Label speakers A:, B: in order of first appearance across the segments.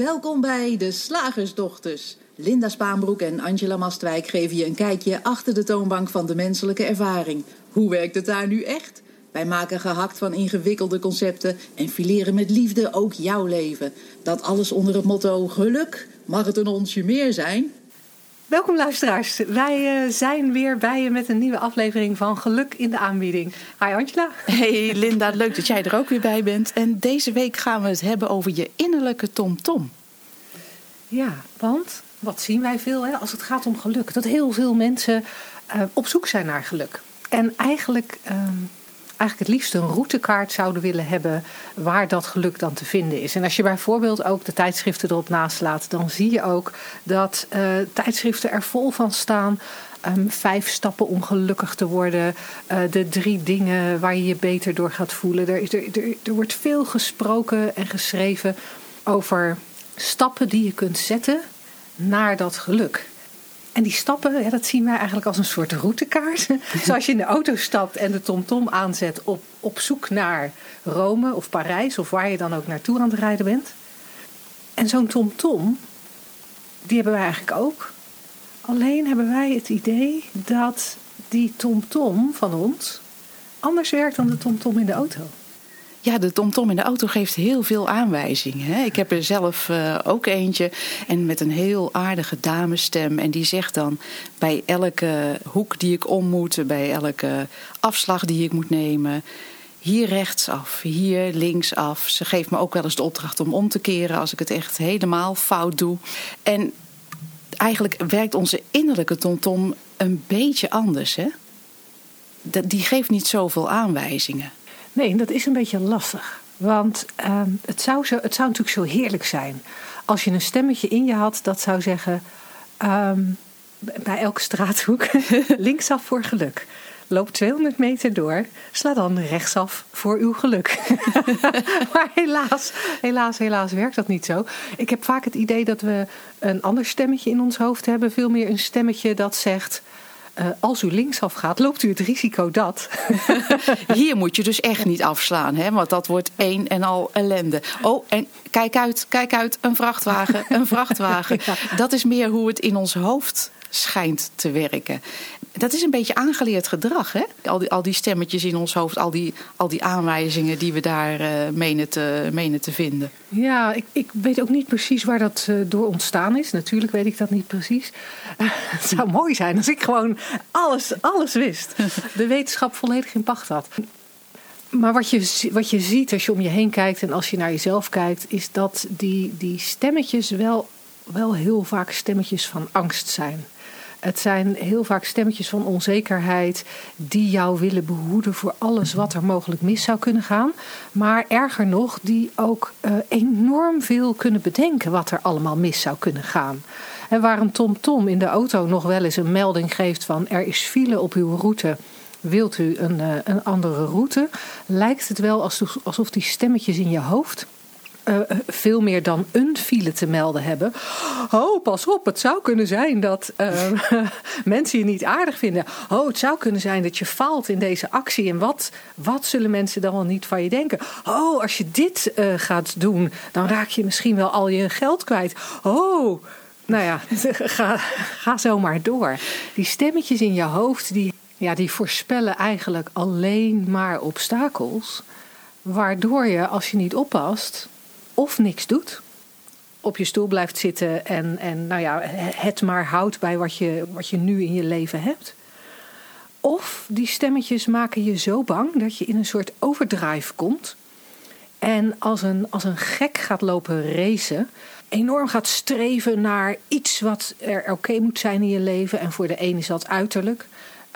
A: Welkom bij de Slagersdochters. Linda Spaanbroek en Angela Mastwijk geven je een kijkje achter de toonbank van de menselijke ervaring. Hoe werkt het daar nu echt? Wij maken gehakt van ingewikkelde concepten en fileren met liefde ook jouw leven. Dat alles onder het motto geluk. Mag het een onsje meer zijn?
B: Welkom luisteraars. Wij uh, zijn weer bij je met een nieuwe aflevering van Geluk in de aanbieding. Hi Angela.
C: Hey Linda, leuk dat jij er ook weer bij bent. En deze week gaan we het hebben over je innerlijke tomtom.
B: Ja, want wat zien wij veel hè, als het gaat om geluk? Dat heel veel mensen uh, op zoek zijn naar geluk. En eigenlijk... Uh, eigenlijk het liefst een routekaart zouden willen hebben waar dat geluk dan te vinden is. En als je bijvoorbeeld ook de tijdschriften erop naslaat, dan zie je ook dat uh, tijdschriften er vol van staan. Um, vijf stappen om gelukkig te worden. Uh, de drie dingen waar je je beter door gaat voelen. Er, er, er wordt veel gesproken en geschreven over stappen die je kunt zetten naar dat geluk. En die stappen, ja, dat zien wij eigenlijk als een soort routekaart. Zoals je in de auto stapt en de TomTom -tom aanzet op, op zoek naar Rome of Parijs of waar je dan ook naartoe aan het rijden bent. En zo'n TomTom, die hebben wij eigenlijk ook. Alleen hebben wij het idee dat die TomTom -tom van ons anders werkt dan de TomTom -tom in de auto.
C: Ja, de TomTom in de auto geeft heel veel aanwijzingen. Ik heb er zelf uh, ook eentje en met een heel aardige damesstem. En die zegt dan bij elke hoek die ik om moet, bij elke afslag die ik moet nemen... Hier rechtsaf, hier linksaf. Ze geeft me ook wel eens de opdracht om om te keren als ik het echt helemaal fout doe. En eigenlijk werkt onze innerlijke TomTom een beetje anders. Hè? Die geeft niet zoveel aanwijzingen.
B: Nee, dat is een beetje lastig. Want uh, het, zou zo, het zou natuurlijk zo heerlijk zijn als je een stemmetje in je had dat zou zeggen: um, bij elke straathoek linksaf voor geluk. Loop 200 meter door, sla dan rechtsaf voor uw geluk. maar helaas, helaas, helaas werkt dat niet zo. Ik heb vaak het idee dat we een ander stemmetje in ons hoofd hebben. Veel meer een stemmetje dat zegt: uh, als u linksaf gaat, loopt u het risico dat.
C: Hier moet je dus echt niet afslaan, hè? want dat wordt één en al ellende. Oh, en kijk uit, kijk uit, een vrachtwagen, een vrachtwagen. Ja. Dat is meer hoe het in ons hoofd schijnt te werken. Dat is een beetje aangeleerd gedrag, hè? Al die, al die stemmetjes in ons hoofd, al die, al die aanwijzingen die we daar uh, menen, te, menen te vinden.
B: Ja, ik, ik weet ook niet precies waar dat uh, door ontstaan is. Natuurlijk weet ik dat niet precies. Uh, het zou mooi zijn als ik gewoon alles, alles wist. De wetenschap volledig in pacht had. Maar wat je, wat je ziet als je om je heen kijkt en als je naar jezelf kijkt, is dat die, die stemmetjes wel, wel heel vaak stemmetjes van angst zijn. Het zijn heel vaak stemmetjes van onzekerheid die jou willen behoeden voor alles wat er mogelijk mis zou kunnen gaan. Maar erger nog, die ook uh, enorm veel kunnen bedenken wat er allemaal mis zou kunnen gaan. En waar een TomTom -tom in de auto nog wel eens een melding geeft van er is file op uw route. Wilt u een, uh, een andere route? Lijkt het wel alsof die stemmetjes in je hoofd uh, veel meer dan een file te melden hebben. Oh, pas op, het zou kunnen zijn dat uh, mensen je niet aardig vinden. Oh, het zou kunnen zijn dat je faalt in deze actie. En wat, wat zullen mensen dan wel niet van je denken? Oh, als je dit gaat doen, dan raak je misschien wel al je geld kwijt. Oh, nou ja, ga, ga zo maar door. Die stemmetjes in je hoofd, die, ja, die voorspellen eigenlijk alleen maar obstakels. Waardoor je, als je niet oppast, of niks doet, op je stoel blijft zitten en, en nou ja, het maar houdt bij wat je, wat je nu in je leven hebt. Of die stemmetjes maken je zo bang dat je in een soort overdrive komt. En als een, als een gek gaat lopen racen, enorm gaat streven naar iets wat er oké moet zijn in je leven. En voor de ene is dat uiterlijk.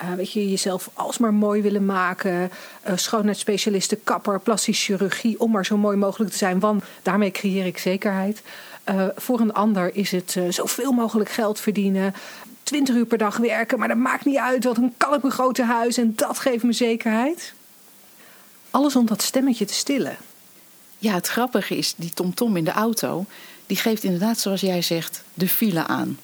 B: Uh, weet je, jezelf alsmaar mooi willen maken. Uh, schoonheidsspecialisten, kapper, plastische chirurgie. Om maar zo mooi mogelijk te zijn. Want daarmee creëer ik zekerheid. Uh, voor een ander is het zoveel mogelijk geld verdienen. 20 uur per dag werken. Maar dat maakt niet uit. Want dan kan ik mijn grote huis. En dat geeft me zekerheid. Alles om dat stemmetje te stillen.
C: Ja, het grappige is, die tomtom -tom in de auto... die geeft inderdaad, zoals jij zegt, de file aan.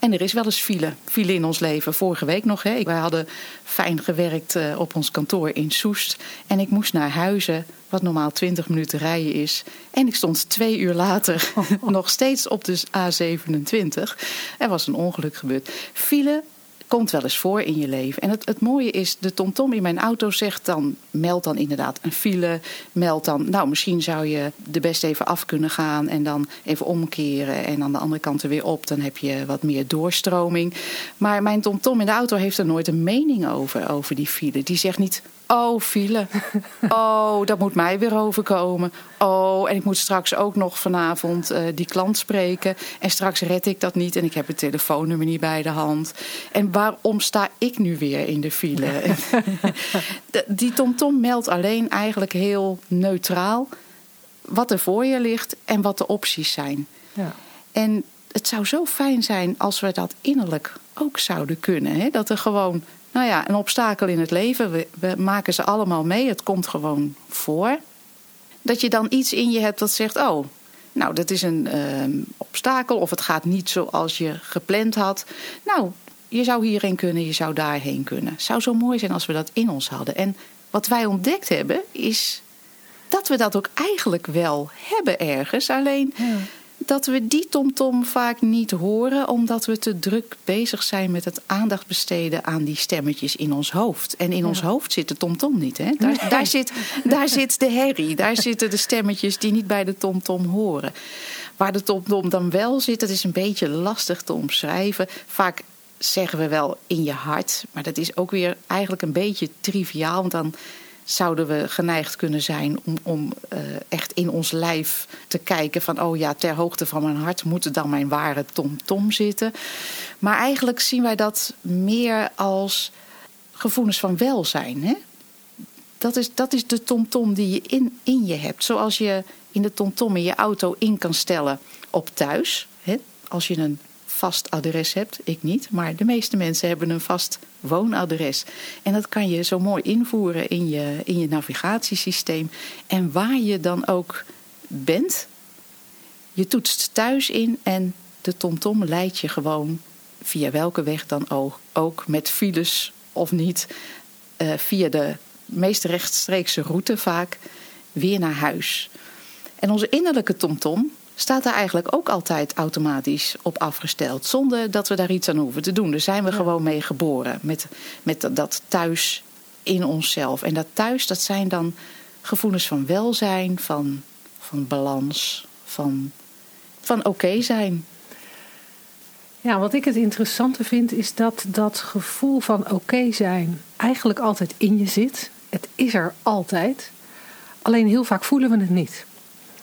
C: En er is wel eens file, file in ons leven. Vorige week nog. Hè. Wij hadden fijn gewerkt eh, op ons kantoor in Soest. En ik moest naar Huizen, wat normaal 20 minuten rijden is. En ik stond twee uur later nog steeds op de A27. Er was een ongeluk gebeurd. File komt wel eens voor in je leven. En het, het mooie is, de tomtom in mijn auto zegt dan... meld dan inderdaad een file, meld dan... nou, misschien zou je de best even af kunnen gaan... en dan even omkeren en aan de andere kant er weer op. Dan heb je wat meer doorstroming. Maar mijn tomtom in de auto heeft er nooit een mening over, over die file. Die zegt niet, Oh, file. Oh, dat moet mij weer overkomen. Oh, en ik moet straks ook nog vanavond uh, die klant spreken. En straks red ik dat niet en ik heb het telefoonnummer niet bij de hand. En waarom sta ik nu weer in de file? die TomTom meldt alleen eigenlijk heel neutraal wat er voor je ligt en wat de opties zijn. Ja. En het zou zo fijn zijn als we dat innerlijk ook zouden kunnen. Hè? Dat er gewoon nou ja, een obstakel in het leven. We, maken ze allemaal mee. Het komt gewoon voor. Dat je dan iets in je hebt dat zegt: Oh, nou, dat is een uh, obstakel. Of het gaat niet zoals je gepland had. Nou, je zou hierheen kunnen, je zou daarheen kunnen. Het zou zo mooi zijn als we dat in ons hadden. En wat wij ontdekt hebben, is dat we dat ook eigenlijk wel hebben ergens. Alleen. Dat we die tomtom vaak niet horen, omdat we te druk bezig zijn met het aandacht besteden aan die stemmetjes in ons hoofd. En in ons hoofd zit de tomtom niet. Hè? Daar, daar, zit, daar zit de herrie, daar zitten de stemmetjes die niet bij de tomtom horen. Waar de tomtom dan wel zit, dat is een beetje lastig te omschrijven. Vaak zeggen we wel in je hart, maar dat is ook weer eigenlijk een beetje triviaal, want dan zouden we geneigd kunnen zijn om, om uh, echt in ons lijf te kijken van oh ja, ter hoogte van mijn hart moet dan mijn ware tom-tom -tom zitten. Maar eigenlijk zien wij dat meer als gevoelens van welzijn. Hè? Dat, is, dat is de tomtom -tom die je in, in je hebt. Zoals je in de tomtom -tom in je auto in kan stellen op thuis. Hè? Als je een vast adres hebt. Ik niet, maar de meeste mensen hebben een vast woonadres. En dat kan je zo mooi invoeren in je, in je navigatiesysteem. En waar je dan ook bent, je toetst thuis in en de TomTom leidt je gewoon via welke weg dan ook, ook met files of niet, uh, via de meest rechtstreekse route vaak, weer naar huis. En onze innerlijke TomTom, staat daar eigenlijk ook altijd automatisch op afgesteld. Zonder dat we daar iets aan hoeven te doen. Daar zijn we gewoon mee geboren. Met, met dat thuis in onszelf. En dat thuis, dat zijn dan gevoelens van welzijn, van, van balans, van, van oké zijn.
B: Ja, wat ik het interessante vind is dat dat gevoel van oké zijn eigenlijk altijd in je zit. Het is er altijd. Alleen heel vaak voelen we het niet.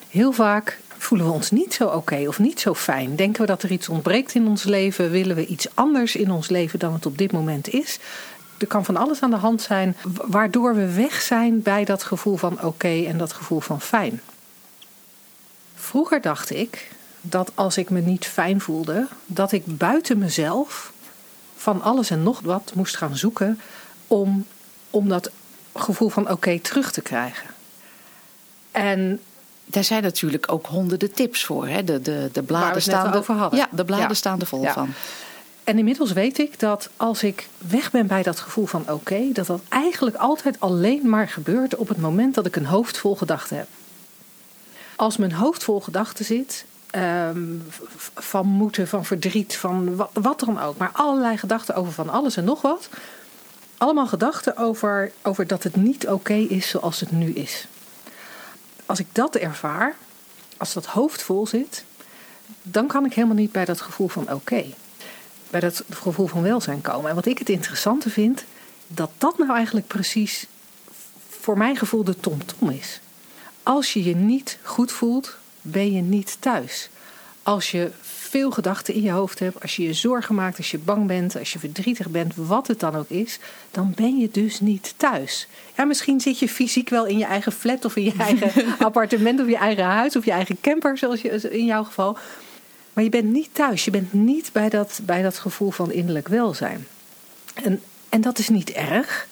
B: Heel vaak voelen we ons niet zo oké of niet zo fijn? Denken we dat er iets ontbreekt in ons leven? Willen we iets anders in ons leven dan het op dit moment is? Er kan van alles aan de hand zijn waardoor we weg zijn bij dat gevoel van oké en dat gevoel van fijn. Vroeger dacht ik dat als ik me niet fijn voelde, dat ik buiten mezelf van alles en nog wat moest gaan zoeken om, om dat gevoel van oké terug te krijgen. En
C: daar zijn natuurlijk ook honderden tips voor. Hè? De, de, de bladen staan
B: er,
C: Ja, de bladen staan er vol van.
B: En inmiddels weet ik dat als ik weg ben bij dat gevoel van oké, dat dat eigenlijk altijd alleen maar gebeurt op het moment dat ik een hoofd vol gedachten heb. Als mijn hoofd vol gedachten zit, ehm, van moeten, van verdriet, van wat, wat dan ook, maar allerlei gedachten over van alles en nog wat. Allemaal gedachten over, over dat het niet oké is zoals het nu is als ik dat ervaar, als dat hoofd vol zit, dan kan ik helemaal niet bij dat gevoel van oké, bij dat gevoel van welzijn komen. En wat ik het interessante vind, dat dat nou eigenlijk precies voor mijn gevoel de tom-tom is. Als je je niet goed voelt, ben je niet thuis. Als je veel gedachten in je hoofd hebt, als je je zorgen maakt, als je bang bent, als je verdrietig bent, wat het dan ook is, dan ben je dus niet thuis. Ja, misschien zit je fysiek wel in je eigen flat of in je eigen appartement of je eigen huis of je eigen camper, zoals je, in jouw geval. Maar je bent niet thuis. Je bent niet bij dat, bij dat gevoel van innerlijk welzijn. En, en dat is niet erg.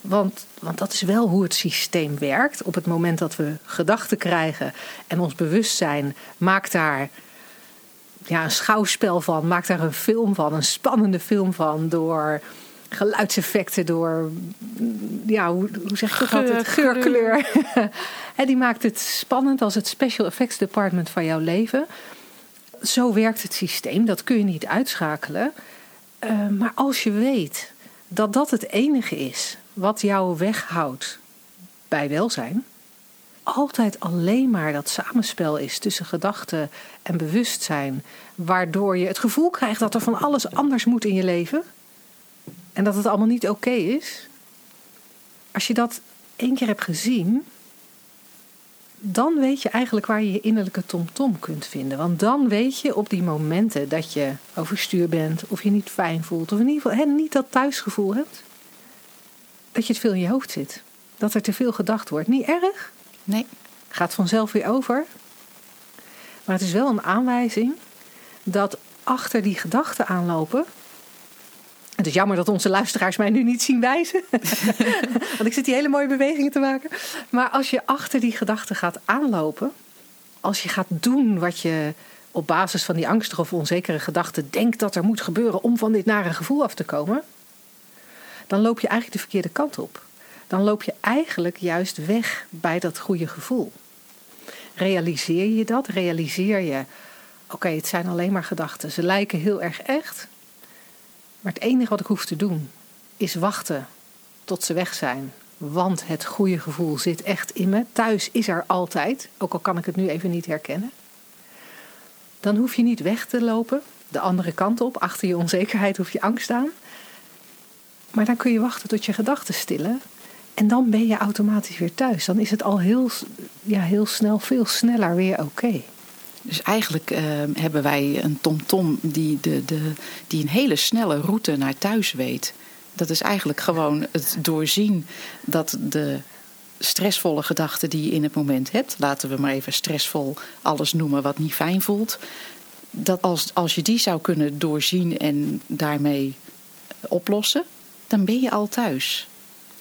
B: Want, want dat is wel hoe het systeem werkt. Op het moment dat we gedachten krijgen en ons bewustzijn maakt daar ja, een schouwspel van. Maak daar een film van, een spannende film van. Door geluidseffecten, door, ja, hoe, hoe zeg je dat altijd? Geurkleur. en die maakt het spannend als het special effects department van jouw leven. Zo werkt het systeem, dat kun je niet uitschakelen. Uh, maar als je weet dat dat het enige is wat jou weghoudt bij welzijn, altijd alleen maar dat samenspel is tussen gedachten en bewustzijn, waardoor je het gevoel krijgt dat er van alles anders moet in je leven en dat het allemaal niet oké is. Als je dat één keer hebt gezien, dan weet je eigenlijk waar je je innerlijke tomtom kunt vinden. Want dan weet je op die momenten dat je overstuur bent, of je niet fijn voelt, of in ieder geval niet dat thuisgevoel hebt, dat je het veel in je hoofd zit. Dat er te veel gedacht wordt. Niet erg?
C: Nee.
B: Gaat vanzelf weer over. Maar het is wel een aanwijzing dat achter die gedachten aanlopen. Het is jammer dat onze luisteraars mij nu niet zien wijzen. Want ik zit die hele mooie bewegingen te maken. Maar als je achter die gedachten gaat aanlopen. Als je gaat doen wat je op basis van die angstige of onzekere gedachten denkt dat er moet gebeuren om van dit nare gevoel af te komen. Dan loop je eigenlijk de verkeerde kant op. Dan loop je eigenlijk juist weg bij dat goede gevoel. Realiseer je dat? Realiseer je, oké, het zijn alleen maar gedachten. Ze lijken heel erg echt. Maar het enige wat ik hoef te doen is wachten tot ze weg zijn. Want het goede gevoel zit echt in me. Thuis is er altijd, ook al kan ik het nu even niet herkennen. Dan hoef je niet weg te lopen, de andere kant op, achter je onzekerheid of je angst aan. Maar dan kun je wachten tot je gedachten stillen. En dan ben je automatisch weer thuis. Dan is het al heel, ja, heel snel, veel sneller weer oké.
C: Dus eigenlijk uh, hebben wij een TomTom die, de, de, die een hele snelle route naar thuis weet. Dat is eigenlijk gewoon het doorzien dat de stressvolle gedachten die je in het moment hebt, laten we maar even stressvol alles noemen wat niet fijn voelt, dat als, als je die zou kunnen doorzien en daarmee oplossen, dan ben je al thuis.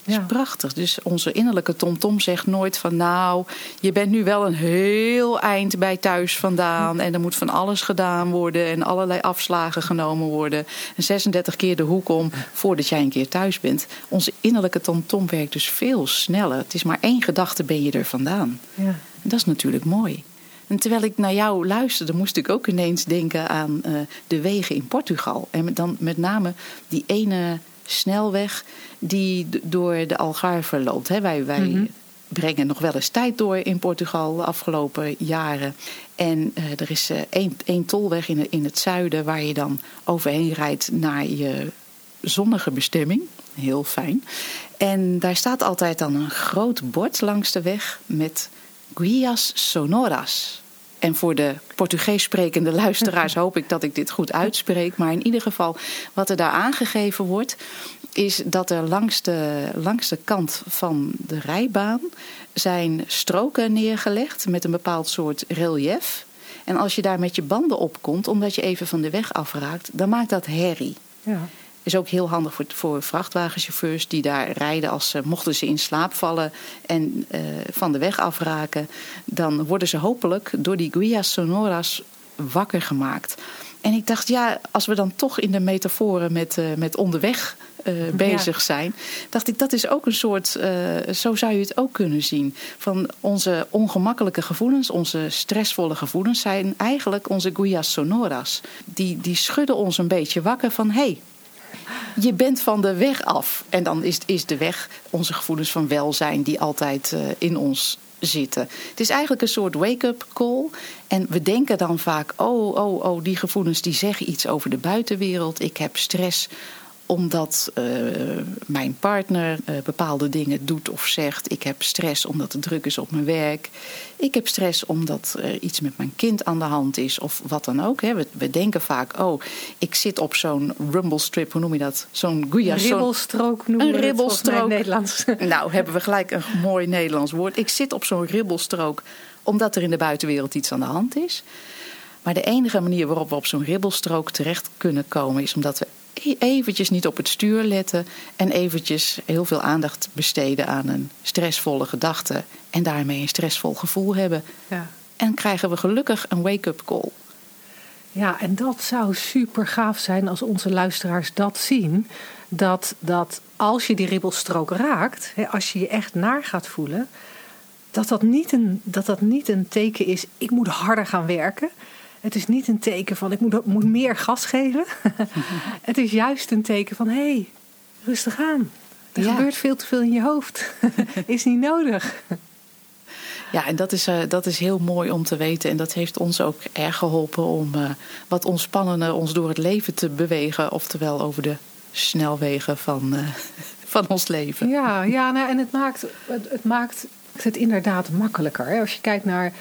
C: Dat is ja. prachtig. Dus onze innerlijke tomtom zegt nooit van nou, je bent nu wel een heel eind bij thuis vandaan en er moet van alles gedaan worden en allerlei afslagen genomen worden en 36 keer de hoek om voordat jij een keer thuis bent. Onze innerlijke tomtom werkt dus veel sneller. Het is maar één gedachte ben je er vandaan. Ja. En dat is natuurlijk mooi. En terwijl ik naar jou luisterde, moest ik ook ineens denken aan uh, de wegen in Portugal. En dan met name die ene snelweg die door de Algarve loopt. Wij, wij mhm. brengen nog wel eens tijd door in Portugal de afgelopen jaren. En uh, er is uh, één, één tolweg in, in het zuiden waar je dan overheen rijdt naar je zonnige bestemming. Heel fijn. En daar staat altijd dan een groot bord langs de weg met Guias Sonoras. En voor de Portugees sprekende luisteraars hoop ik dat ik dit goed uitspreek. Maar in ieder geval, wat er daar aangegeven wordt, is dat er langs de, langs de kant van de rijbaan zijn stroken neergelegd met een bepaald soort relief. En als je daar met je banden op komt, omdat je even van de weg afraakt, dan maakt dat herrie. Ja. Is ook heel handig voor, voor vrachtwagenchauffeurs die daar rijden. Als ze, mochten ze in slaap vallen en uh, van de weg afraken, dan worden ze hopelijk door die guias sonoras wakker gemaakt. En ik dacht, ja, als we dan toch in de metaforen met, uh, met onderweg uh, bezig zijn, dacht ik, dat is ook een soort, uh, zo zou je het ook kunnen zien. Van onze ongemakkelijke gevoelens, onze stressvolle gevoelens zijn eigenlijk onze guias sonoras. Die, die schudden ons een beetje wakker van, hé, hey, je bent van de weg af. En dan is, is de weg onze gevoelens van welzijn die altijd uh, in ons zitten. Het is eigenlijk een soort wake-up call. En we denken dan vaak: oh, oh, oh, die gevoelens die zeggen iets over de buitenwereld. Ik heb stress omdat uh, mijn partner uh, bepaalde dingen doet of zegt. Ik heb stress omdat het druk is op mijn werk. Ik heb stress omdat er iets met mijn kind aan de hand is of wat dan ook. Hè. We, we, denken vaak, oh, ik zit op zo'n rumble strip, hoe noem je dat? Zo'n
B: guia. Een ribbelstrook noemen
C: een ribbelstrook.
B: in Nederlands.
C: Nou, hebben we gelijk een mooi Nederlands woord. Ik zit op zo'n ribbelstrook omdat er in de buitenwereld iets aan de hand is. Maar de enige manier waarop we op zo'n ribbelstrook terecht kunnen komen is omdat we eventjes niet op het stuur letten en eventjes heel veel aandacht besteden aan een stressvolle gedachte en daarmee een stressvol gevoel hebben. Ja. En krijgen we gelukkig een wake-up call.
B: Ja, en dat zou super gaaf zijn als onze luisteraars dat zien. Dat, dat als je die ribbelstrook raakt, hè, als je je echt naar gaat voelen, dat dat, niet een, dat dat niet een teken is, ik moet harder gaan werken. Het is niet een teken van, ik moet, moet meer gas geven. het is juist een teken van, hé, hey, rustig aan. Er gebeurt veel te veel in je hoofd. is niet nodig.
C: Ja, en dat is, uh, dat is heel mooi om te weten. En dat heeft ons ook erg geholpen om uh, wat ontspannender ons door het leven te bewegen. Oftewel over de snelwegen van, uh, van ons leven.
B: Ja, ja nou, en het maakt, het, het maakt het inderdaad makkelijker. Hè? Als je kijkt naar.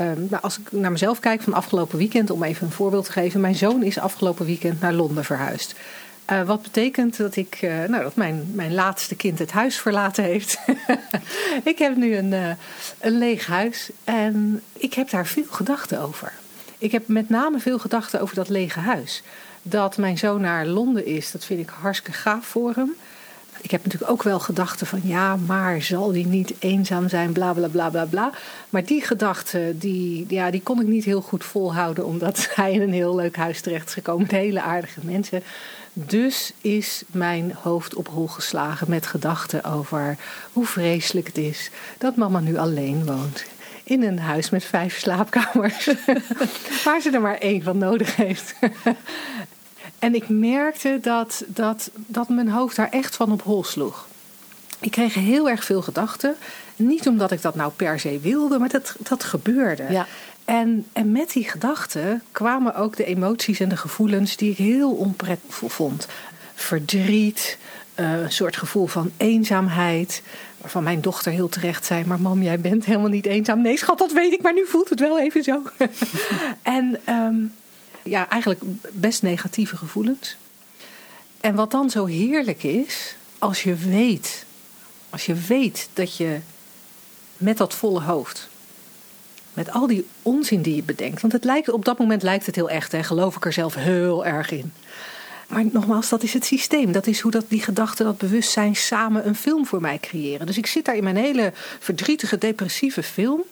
B: Um, nou, als ik naar mezelf kijk van afgelopen weekend, om even een voorbeeld te geven. Mijn zoon is afgelopen weekend naar Londen verhuisd. Uh, wat betekent dat ik, uh, nou, dat mijn, mijn laatste kind het huis verlaten heeft. ik heb nu een, uh, een leeg huis en ik heb daar veel gedachten over. Ik heb met name veel gedachten over dat lege huis. Dat mijn zoon naar Londen is, dat vind ik hartstikke gaaf voor hem. Ik heb natuurlijk ook wel gedachten van ja, maar zal die niet eenzaam zijn, bla bla bla bla bla. Maar die gedachten, die, ja, die kon ik niet heel goed volhouden, omdat hij in een heel leuk huis terecht is gekomen met hele aardige mensen. Dus is mijn hoofd op hol geslagen met gedachten over hoe vreselijk het is dat mama nu alleen woont. In een huis met vijf slaapkamers, waar ze er maar één van nodig heeft. En ik merkte dat, dat, dat mijn hoofd daar echt van op hol sloeg. Ik kreeg heel erg veel gedachten. Niet omdat ik dat nou per se wilde, maar dat, dat gebeurde.
C: Ja.
B: En, en met die gedachten kwamen ook de emoties en de gevoelens die ik heel onprettig vond. Verdriet, uh, een soort gevoel van eenzaamheid. Waarvan mijn dochter heel terecht zei: Maar mam, jij bent helemaal niet eenzaam. Nee, schat, dat weet ik, maar nu voelt het wel even zo. en um, ja, eigenlijk best negatieve gevoelens. En wat dan zo heerlijk is, als je weet, als je weet dat je met dat volle hoofd met al die onzin die je bedenkt. Want het lijkt, op dat moment lijkt het heel echt, hè, geloof ik er zelf heel erg in. Maar nogmaals, dat is het systeem. Dat is hoe dat, die gedachten, dat bewustzijn samen een film voor mij creëren. Dus ik zit daar in mijn hele verdrietige, depressieve film.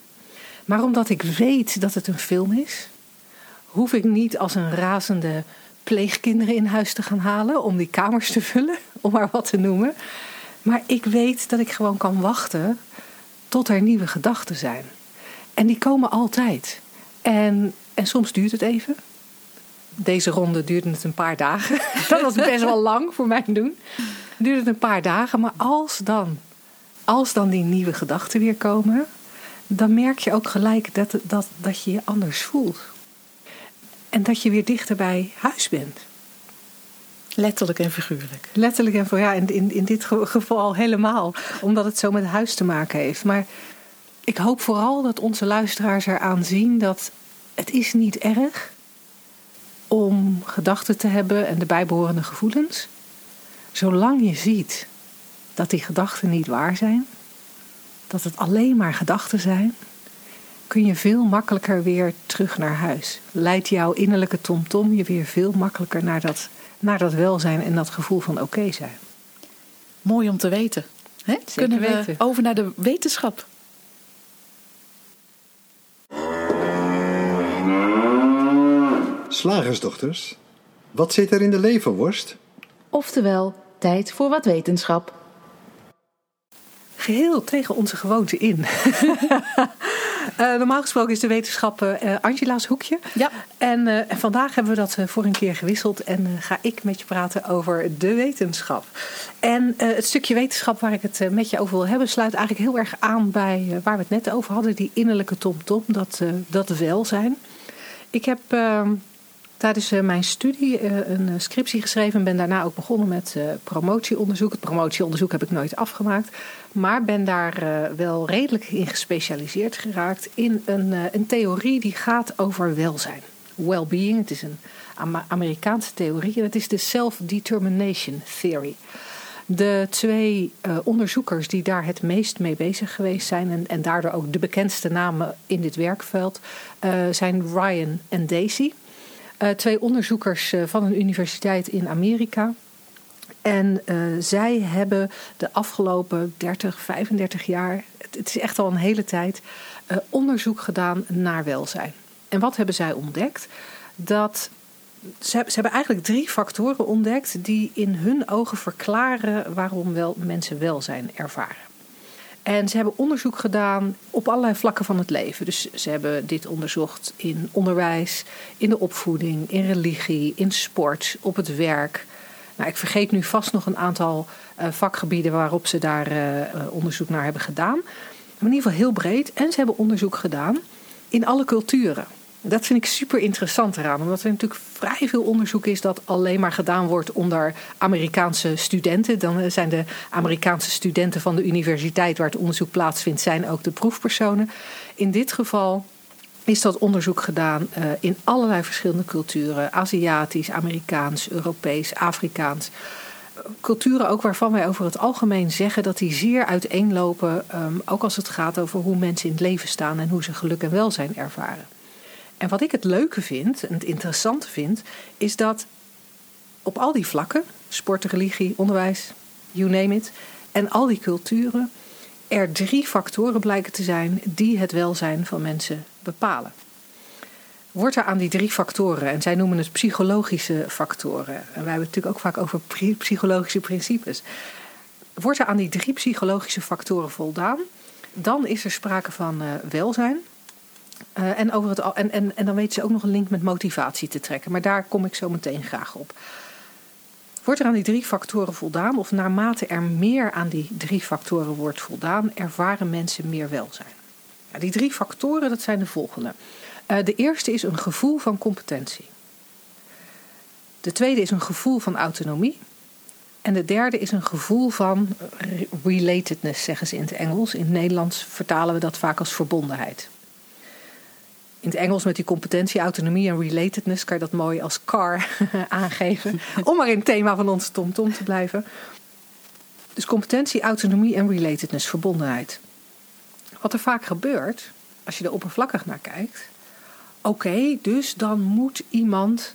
B: Maar omdat ik weet dat het een film is, hoef ik niet als een razende pleegkinderen in huis te gaan halen om die kamers te vullen, om maar wat te noemen. Maar ik weet dat ik gewoon kan wachten tot er nieuwe gedachten zijn. En die komen altijd. En, en soms duurt het even. Deze ronde duurde het een paar dagen. Dat was best wel lang voor mij doen. Duurde het een paar dagen. Maar als dan, als dan die nieuwe gedachten weer komen, dan merk je ook gelijk dat, dat, dat je je anders voelt. En dat je weer dichter bij huis bent.
C: Letterlijk en figuurlijk.
B: Letterlijk en ja, in, in, in dit geval helemaal. Omdat het zo met huis te maken heeft. Maar ik hoop vooral dat onze luisteraars eraan zien dat het is niet erg om gedachten te hebben en de bijbehorende gevoelens. Zolang je ziet dat die gedachten niet waar zijn, dat het alleen maar gedachten zijn, kun je veel makkelijker weer terug naar huis. Leidt jouw innerlijke tomtom je weer veel makkelijker naar dat, naar dat welzijn en dat gevoel van oké zijn.
C: Mooi om te weten. Hè? Kunnen we weten. over naar de wetenschap?
D: Slagersdochters, wat zit er in de leverworst?
A: Oftewel, tijd voor wat wetenschap.
B: Geheel tegen onze gewoonte in. uh, normaal gesproken is de wetenschap uh, Angela's hoekje.
C: Ja.
B: En, uh, en vandaag hebben we dat voor een keer gewisseld. En ga ik met je praten over de wetenschap. En het stukje wetenschap waar ik het met je over wil hebben... sluit eigenlijk heel erg aan bij waar we het net over hadden. Die innerlijke tom-tom, dat, dat welzijn. Ik heb ehm, tijdens uh, mijn studie uh, een eh, scriptie geschreven en ben daarna ook begonnen met promotieonderzoek. Het promotieonderzoek heb ik nooit afgemaakt, maar ben daar wel redelijk in gespecialiseerd geraakt in een, een theorie die gaat over welzijn. Well-being, het is een Amerikaanse theorie en het is de Self-Determination Theory. De twee onderzoekers die daar het meest mee bezig geweest zijn en, daardoor ook de bekendste namen in dit werkveld zijn Ryan en Daisy. Uh, twee onderzoekers van een universiteit in Amerika. En zij hebben de afgelopen 30, 35 jaar, het, het is echt al een hele tijd, onderzoek gedaan naar welzijn. En wat hebben zij ontdekt? dat ze, ze, hebben eigenlijk drie factoren ontdekt die in hun ogen verklaren waarom wel mensen welzijn ervaren. En ze hebben onderzoek gedaan op allerlei vlakken van het leven. Dus ze hebben dit onderzocht in onderwijs, in de opvoeding, in religie, in sport, op het werk. Nou, ik vergeet nu vast nog een aantal uh, vakgebieden waarop ze daar uh, onderzoek naar hebben gedaan. Maar in ieder geval heel breed. En ze hebben onderzoek gedaan in alle culturen. Dat vind ik super interessant eraan, omdat er natuurlijk vrij veel onderzoek is dat alleen maar gedaan wordt onder Amerikaanse studenten. Dan zijn de Amerikaanse studenten van de universiteit waar het onderzoek plaatsvindt, zijn ook de proefpersonen. In dit geval is dat onderzoek gedaan uh, in allerlei verschillende culturen: Aziatisch, Amerikaans, Europees, Afrikaans. Culturen ook waarvan wij over het algemeen zeggen dat die zeer uiteenlopen, um, ook als het gaat over hoe mensen in het leven staan en hoe ze geluk en welzijn ervaren. En wat ik het leuke vind en het interessante vind, is dat op al die vlakken, sport, religie, onderwijs, you name it, en al die culturen, er drie factoren blijken te zijn die het welzijn van mensen bepalen. Wordt er aan die drie factoren, en zij noemen het psychologische factoren, en wij hebben het natuurlijk ook vaak over psychologische principes, wordt er aan die drie psychologische factoren voldaan, dan is er sprake van uh, welzijn. Uh, en, over het, en, en, en dan weten ze ook nog een link met motivatie te trekken. Maar daar kom ik zo meteen graag op. Wordt er aan die drie factoren voldaan, of naarmate er meer aan die drie factoren wordt voldaan, ervaren mensen meer welzijn? Ja, die drie factoren, dat zijn de volgende. Uh, de eerste is een gevoel van competentie. De tweede is een gevoel van autonomie. En de derde is een gevoel van relatedness, zeggen ze in het Engels. In het Nederlands vertalen we dat vaak als verbondenheid in het Engels met die competentie, autonomie en relatedness kan je dat mooi als car aangeven. Om maar in het thema van ons TomTom -tom te blijven. Dus competentie, autonomie en relatedness, verbondenheid. Wat er vaak gebeurt, als je er oppervlakkig naar kijkt. Oké, dus dan moet iemand.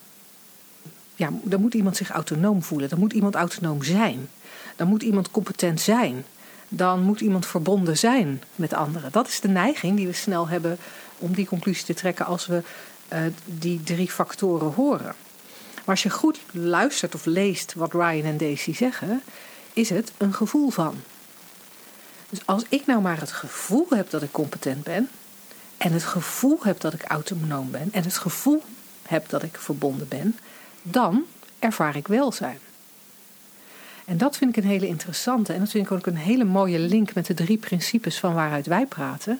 B: Ja, dan moet iemand zich autonoom voelen. Dan moet iemand autonoom zijn. Dan moet iemand competent zijn. Dan moet iemand verbonden zijn met anderen. Dat is de neiging die we snel hebben om die conclusie te trekken als we uh, die drie factoren horen. Maar als je goed luistert of leest wat Ryan en Daisy zeggen, is het een gevoel van. Dus als ik nou maar het gevoel heb dat ik competent ben, en het gevoel heb dat ik autonoom ben, en het gevoel heb dat ik verbonden ben, dan ervaar ik welzijn. En dat vind ik een hele interessante en dat vind ik ook een hele mooie link met de drie principes van waaruit wij praten.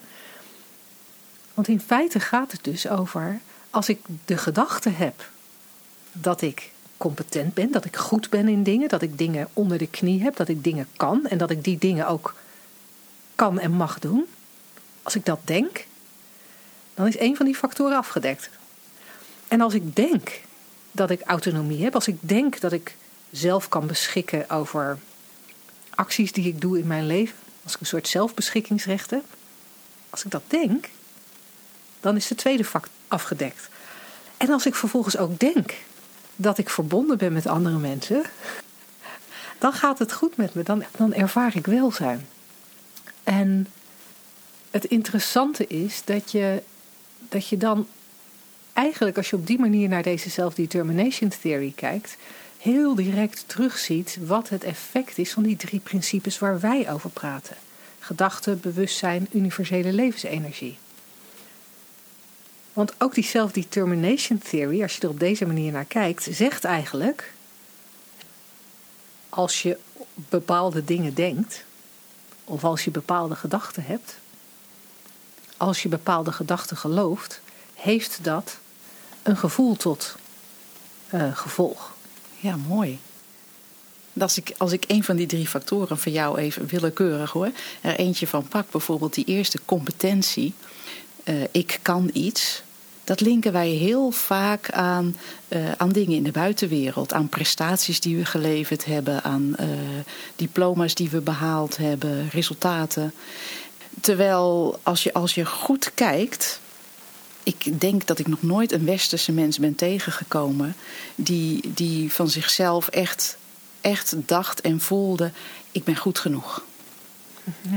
B: Want in feite gaat het dus over als ik de gedachte heb dat ik competent ben, dat ik goed ben in dingen, dat ik dingen onder de knie heb, dat ik dingen kan en dat ik die dingen ook kan en mag doen. Als ik dat denk, dan is een van die factoren afgedekt. En als ik denk dat ik autonomie heb, als ik denk dat ik zelf kan beschikken over acties die ik doe in mijn leven, als ik een soort zelfbeschikkingsrecht heb, als ik dat denk, dan is de tweede vak afgedekt. En als ik vervolgens ook denk dat ik verbonden ben met andere mensen, dan gaat het goed met me. Dan, dan ervaar ik welzijn. En het interessante is dat je, dat je dan eigenlijk, als je op die manier naar deze self-determination theory kijkt, heel direct terugziet wat het effect is van die drie principes waar wij over praten: gedachte, bewustzijn, universele levensenergie. Want ook die self-determination theory, als je er op deze manier naar kijkt, zegt eigenlijk: als je bepaalde dingen denkt, of als je bepaalde gedachten hebt, als je bepaalde gedachten gelooft, heeft dat een gevoel tot uh, gevolg.
C: Ja, mooi. Als ik, als ik een van die drie factoren van jou even willekeurig hoor, er eentje van pak, bijvoorbeeld die eerste competentie. Uh, ik kan iets dat linken wij heel vaak aan, uh, aan dingen in de buitenwereld. Aan prestaties die we geleverd hebben, aan uh, diploma's die we behaald hebben, resultaten. Terwijl als je, als je goed kijkt. Ik denk dat ik nog nooit een westerse mens ben tegengekomen die, die van zichzelf echt, echt dacht en voelde: ik ben goed genoeg.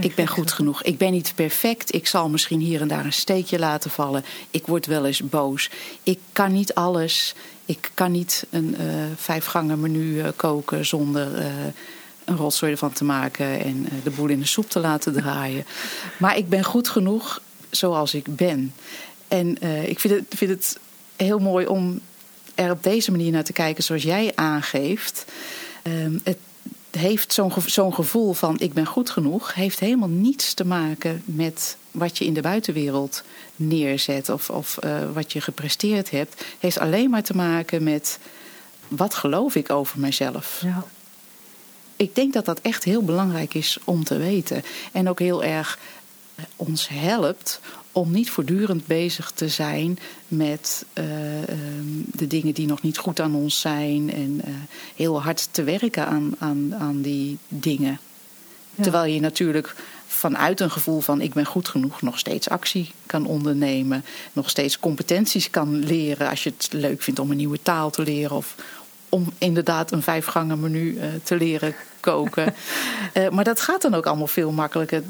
C: Ik ben goed genoeg. Ik ben niet perfect. Ik zal misschien hier en daar een steekje laten vallen. Ik word wel eens boos. Ik kan niet alles. Ik kan niet een uh, vijfgangen menu uh, koken zonder uh, een rotzooi ervan te maken en de boel in de soep te laten draaien. Maar ik ben goed genoeg zoals ik ben. En ik vind het, vind het heel mooi om er op deze manier naar te kijken zoals jij aangeeft. Ehm, het heeft zo'n zo'n gevoel van ik ben goed genoeg, heeft helemaal niets te maken met wat je in de buitenwereld neerzet of, of uh, wat je gepresteerd hebt. Heeft alleen maar te maken met wat geloof ik over mezelf. Ja. Ik denk dat dat echt heel belangrijk is om te weten. En ook heel erg eh, ons helpt om niet voortdurend bezig te zijn met uh, de dingen die nog niet goed aan ons zijn. En uh, heel hard te werken aan, aan, aan die dingen. Ja. Terwijl je natuurlijk vanuit een gevoel van ik ben goed genoeg nog steeds actie kan ondernemen. Nog steeds competenties kan leren als je het leuk vindt om een nieuwe taal te leren. Of om inderdaad een vijfgangen menu uh, te leren koken. maar dat gaat dan ook allemaal veel makkelijker.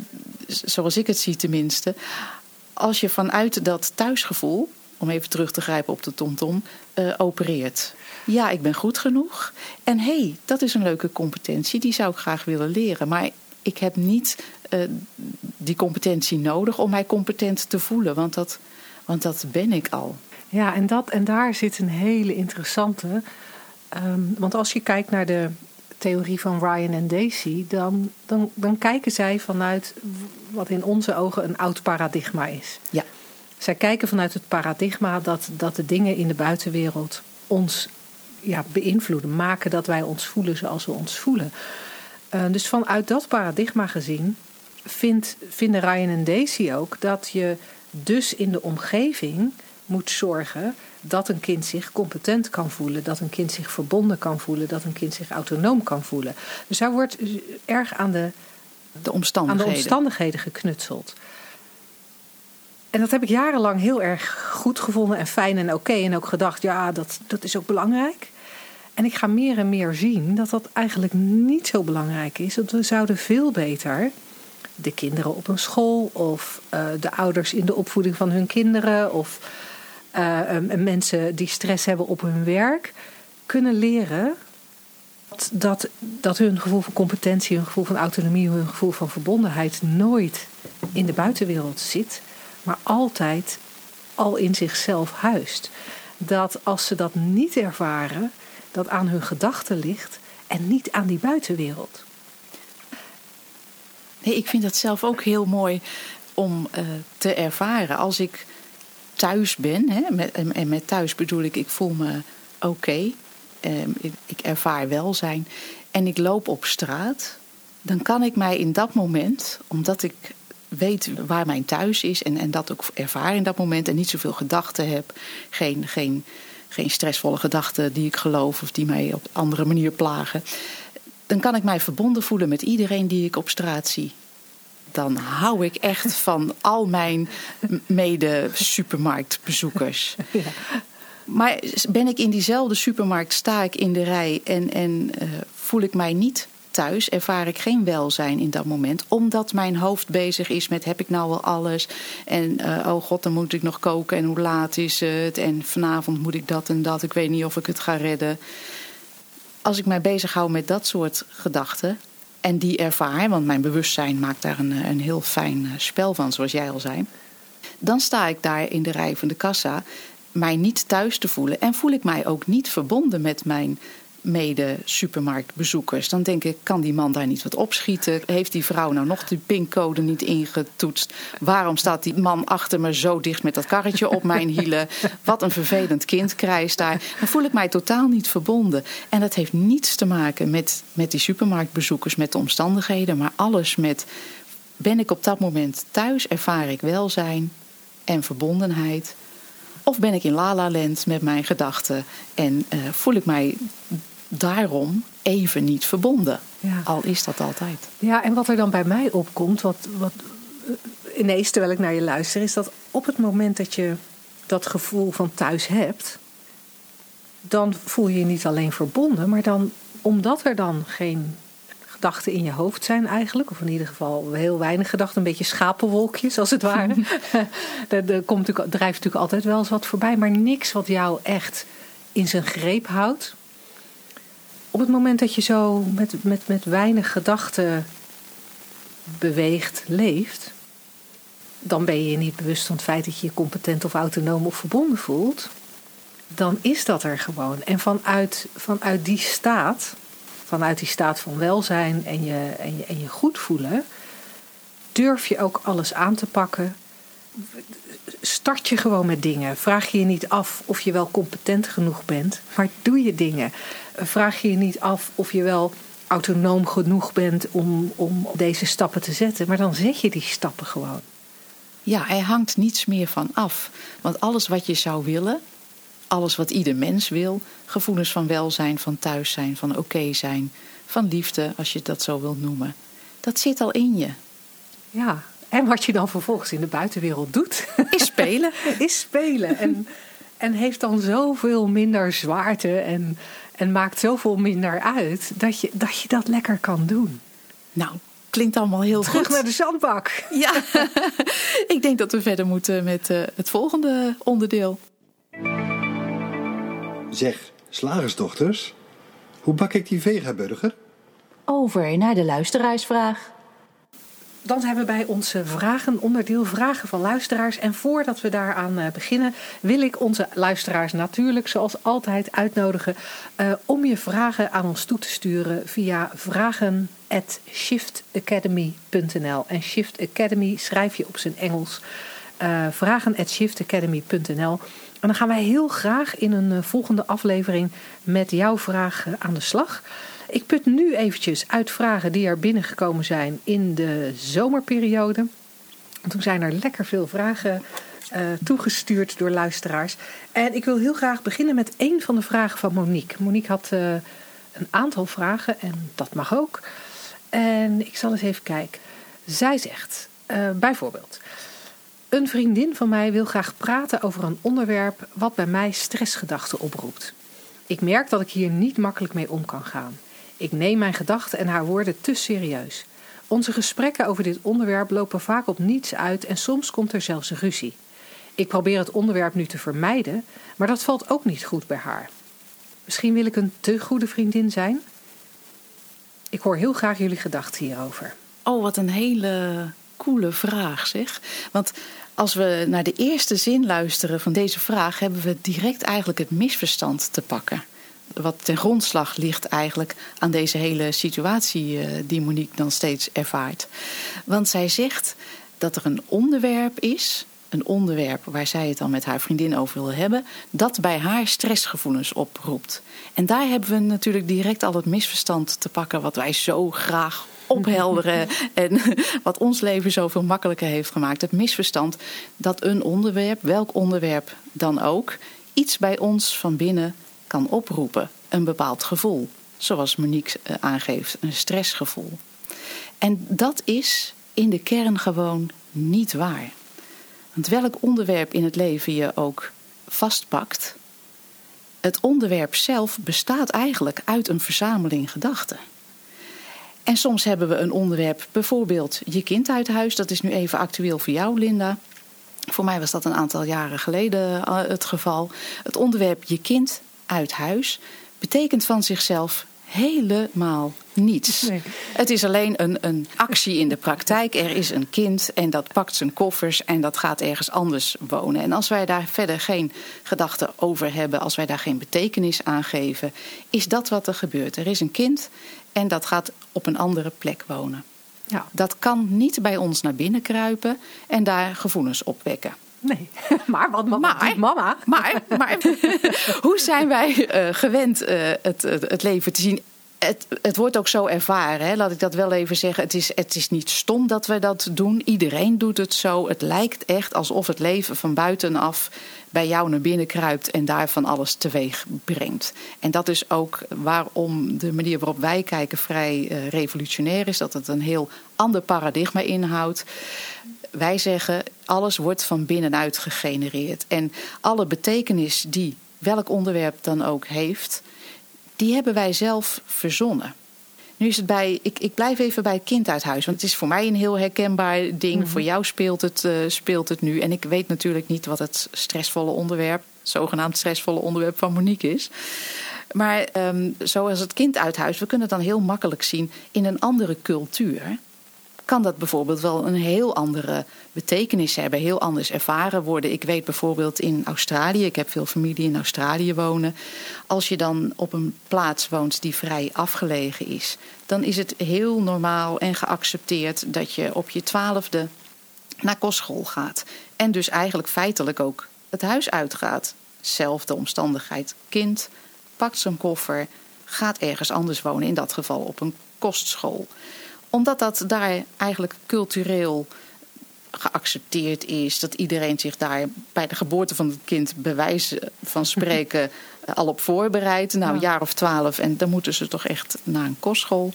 C: Zoals ik het zie tenminste als je vanuit dat thuisgevoel, om even terug te grijpen op de TomTom, uh, opereert. Ja, ik ben goed genoeg. En hé, hey, dat is een leuke competentie, die zou ik graag willen leren. Maar ik heb niet uh, die competentie nodig om mij competent te voelen, want dat, want dat ben ik al.
B: Ja, en, dat, en daar zit een hele interessante. Um, want als je kijkt naar de theorie van Ryan en Daisy, dan, dan, dan kijken zij vanuit wat in onze ogen een oud paradigma is.
C: Ja.
B: Zij kijken vanuit het paradigma dat, dat de dingen in de buitenwereld ons ja, beïnvloeden, maken dat wij ons voelen zoals we ons voelen. Uh, dus vanuit dat paradigma gezien vindt, vinden Ryan en Daisy ook dat je dus in de omgeving moet zorgen dat een kind zich competent kan voelen, dat een kind zich verbonden kan voelen, dat een kind zich autonoom kan voelen. Dus daar wordt erg aan de,
C: de, omstandigheden.
B: Aan de omstandigheden geknutseld. En dat heb ik jarenlang heel erg goed gevonden en fijn en oké. en ook gedacht, ja, dat, dat is ook belangrijk. En ik ga meer en meer zien dat dat eigenlijk niet zo belangrijk is. Want we zouden veel beter de kinderen op een school of uh, de ouders in de opvoeding van hun kinderen of uh, mensen die stress hebben op hun werk kunnen leren dat, dat, hun gevoel van competentie, hun gevoel van autonomie, hun gevoel van verbondenheid nooit in de buitenwereld zit, maar altijd al in zichzelf huist. Dat als ze dat niet ervaren, dat aan hun gedachten ligt en niet aan die buitenwereld.
C: Nee, ik vind dat zelf ook heel mooi om uh, te ervaren. Als ik thuis ben. Hè, met, en met thuis bedoel ik, ik voel me oké. Ehm, ik, ervaar welzijn. En ik loop op straat. Dan kan ik mij in dat moment, omdat ik weet waar mijn thuis is en, en dat ook ervaar in dat moment en niet zoveel gedachten heb, geen, geen, geen stressvolle gedachten die ik geloof of die mij op andere manier plagen, dan kan ik mij verbonden voelen met iedereen die ik op straat zie dan hou ik echt van al mijn mede-supermarktbezoekers. Ja. Maar ben ik in diezelfde supermarkt, sta ik in de rij en, en uh, voel ik mij niet thuis, ervaar ik geen welzijn in dat moment. Omdat mijn hoofd bezig is met heb ik nou wel alles. En uh, oh god, dan moet ik nog koken en hoe laat is het. En vanavond moet ik dat en dat. Ik weet niet of ik het ga redden. Als ik mij bezighoud met dat soort gedachten, en die ervaar, want mijn bewustzijn maakt daar een, een heel fijn eh, spel van, zoals jij al zei. Dan sta ik daar in de rij van de kassa, mij niet thuis te voelen. En voel ik mij ook niet verbonden met mijn mede-supermarktbezoekers. Dan denk ik, kan die man daar niet wat opschieten? Heeft die vrouw nou nog die pincode niet ingetoetst? Waarom staat die man achter me zo dicht met dat karretje op mijn hielen? Wat een vervelend kind krijgt daar. Dan voel ik mij totaal niet verbonden. En dat heeft niets te maken met, met die supermarktbezoekers, met de omstandigheden, maar alles met... Ben ik op dat moment thuis, ervaar ik welzijn en verbondenheid? Of ben ik in Lala Land met mijn gedachten en uh, voel ik mij daarom even niet verbonden. Ja. Al is dat altijd.
B: Ja, en wat er dan bij mij opkomt, wat, wat eh, ineens terwijl ik naar je luister, is dat op het moment dat je dat gevoel van thuis hebt, dan voel je je niet alleen verbonden, maar dan, omdat er dan geen gedachten in je hoofd zijn eigenlijk. Of in ieder geval heel weinig gedachten. Een beetje schapenwolkjes als het ware. er, komt natuurlijk, drijft natuurlijk altijd wel eens wat voorbij. Maar niks wat jou echt in zijn greep houdt. Op het moment dat je zo met, met, met weinig gedachten beweegt, leeft, dan ben je je niet bewust van het feit dat je je competent of autonoom of verbonden voelt. Dan is dat er gewoon. En vanuit, vanuit die staat, vanuit die staat van welzijn en je, en, je, en je goed voelen, durf je ook alles aan te pakken. Start je gewoon met dingen. Vraag je je niet af of je wel competent genoeg bent, maar doe je dingen. Vraag je je niet af of je wel autonoom genoeg bent om, om deze stappen te zetten, maar dan zet je die stappen gewoon.
C: Ja, er hangt niets meer van af. Want alles wat je zou willen, alles wat ieder mens wil, gevoelens van welzijn, van thuis zijn, van oké zijn, van liefde, als je dat zo wilt noemen, dat zit al in je.
B: Ja, en wat je dan vervolgens in de buitenwereld doet,
C: is spelen.
B: is spelen. En, en heeft dan zoveel minder zwaarte en, en maakt zoveel minder uit dat je, dat je dat lekker kan doen.
C: Nou, klinkt allemaal heel
B: Terug
C: goed.
B: naar de zandbak.
C: Ja, ik denk dat we verder moeten met uh, het volgende onderdeel.
D: Zeg, slagersdochters, hoe bak ik die vegaburger?
E: Over naar de luisteraarsvraag.
B: Dan zijn we bij onze vragen, onderdeel vragen van luisteraars. En voordat we daaraan uh, beginnen, wil ik onze luisteraars natuurlijk, zoals altijd, uitnodigen uh, om je vragen aan ons toe te sturen via vragen@shiftacademy.nl. En Shift Academy schrijf je op zijn Engels. Uh, vragen@shiftacademy.nl. En dan gaan wij heel graag in een volgende aflevering met jouw vraag aan de slag. Ik put nu eventjes uit vragen die er binnengekomen zijn in de zomerperiode. Toen zijn er lekker veel vragen uh, toegestuurd door luisteraars. En ik wil heel graag beginnen met één van de vragen van Monique. Monique had uh, een aantal vragen en dat mag ook. En ik zal eens even kijken. Zij zegt uh, bijvoorbeeld: Een vriendin van mij wil graag praten over een onderwerp wat bij mij stressgedachten oproept. Ik merk dat ik hier niet makkelijk mee om kan gaan. Ik neem mijn gedachten en haar woorden te serieus. Onze gesprekken over dit onderwerp lopen vaak op niets uit en soms komt er zelfs ruzie. Ik probeer het onderwerp nu te vermijden, maar dat valt ook niet goed bij haar. Misschien wil ik een te goede vriendin zijn? Ik hoor heel graag jullie gedachten hierover.
C: Oh, wat een hele coole vraag zeg. Want als we naar de eerste zin luisteren van deze vraag, hebben we direct eigenlijk het misverstand te pakken wat ten grondslag ligt eigenlijk aan deze hele situatie uh, die Monique dan steeds ervaart. Want zij zegt dat er een onderwerp is, een onderwerp waar zij het dan met haar vriendin over wil hebben, dat bij haar stressgevoelens oproept. En daar hebben we natuurlijk direct al het misverstand te pakken wat wij zo graag ophelderen en wat ons leven zoveel makkelijker heeft gemaakt. Het misverstand dat een onderwerp, welk onderwerp dan ook, iets bij ons van binnen kan oproepen. Een bepaald gevoel. Zoals Monique aangeeft, een stressgevoel. En dat is in de kern gewoon niet waar. Want welk onderwerp in het leven je ook vastpakt, het onderwerp zelf bestaat eigenlijk uit een verzameling gedachten. En soms hebben we een onderwerp, bijvoorbeeld je kind uit huis, dat is nu even actueel voor jou, Linda. Voor mij was dat een aantal jaren geleden het geval. Het onderwerp je kind uit huis betekent van zichzelf helemaal niets. Nee. Het is alleen een, een actie in de praktijk. Er is een kind en dat pakt zijn koffers en dat gaat ergens anders wonen. En als wij daar verder geen gedachten over hebben, als wij daar geen betekenis aan geven, is dat wat er gebeurt. Er is een kind en dat gaat op een andere plek wonen. Ja. Dat kan niet bij ons naar binnen kruipen en daar gevoelens opwekken.
B: Nee, maar wat mama
C: maar,
B: mama?
C: Maar, maar hoe zijn wij uh, gewend uh, het, het leven te zien? Het, het, wordt ook zo ervaren, hè? laat ik dat wel even zeggen. Het is, het is niet stom dat we dat doen. Iedereen doet het zo. Het lijkt echt alsof het leven van buitenaf bij jou naar binnen kruipt en daarvan alles teweeg brengt. En dat is ook waarom de manier waarop wij kijken vrij uh, revolutionair is. Dat het een heel ander paradigma inhoudt. Wij zeggen, alles wordt van binnenuit gegenereerd. En alle betekenis die welk onderwerp dan ook heeft, die hebben wij zelf verzonnen. Nu is het bij, ik, ik blijf even bij het kind uit huis. Want het is voor mij een heel herkenbaar ding. Voor jou speelt het, uh, speelt het nu. En ik weet natuurlijk niet wat het stressvolle onderwerp, zogenaamd stressvolle onderwerp van Monique is. Maar um, zoals het kind uit huis, we kunnen het dan heel makkelijk zien in een andere cultuur kan dat bijvoorbeeld wel een heel andere betekenis hebben, heel anders ervaren worden. Ik weet bijvoorbeeld in Australië, ik heb veel familie in Australië wonen. Als je dan op een plaats woont die vrij afgelegen is, dan is het heel normaal en geaccepteerd dat je op je twaalfde naar kostschool gaat. En dus eigenlijk feitelijk ook het huis uitgaat. Zelfde omstandigheid. Kind pakt zijn koffer, gaat ergens anders wonen, in dat geval op een kostschool omdat dat daar eigenlijk cultureel geaccepteerd is. Dat iedereen zich daar bij de geboorte van het kind bewijzen van spreken al op voorbereidt. Nou, een jaar of twaalf en dan moeten ze toch echt naar een kostschool.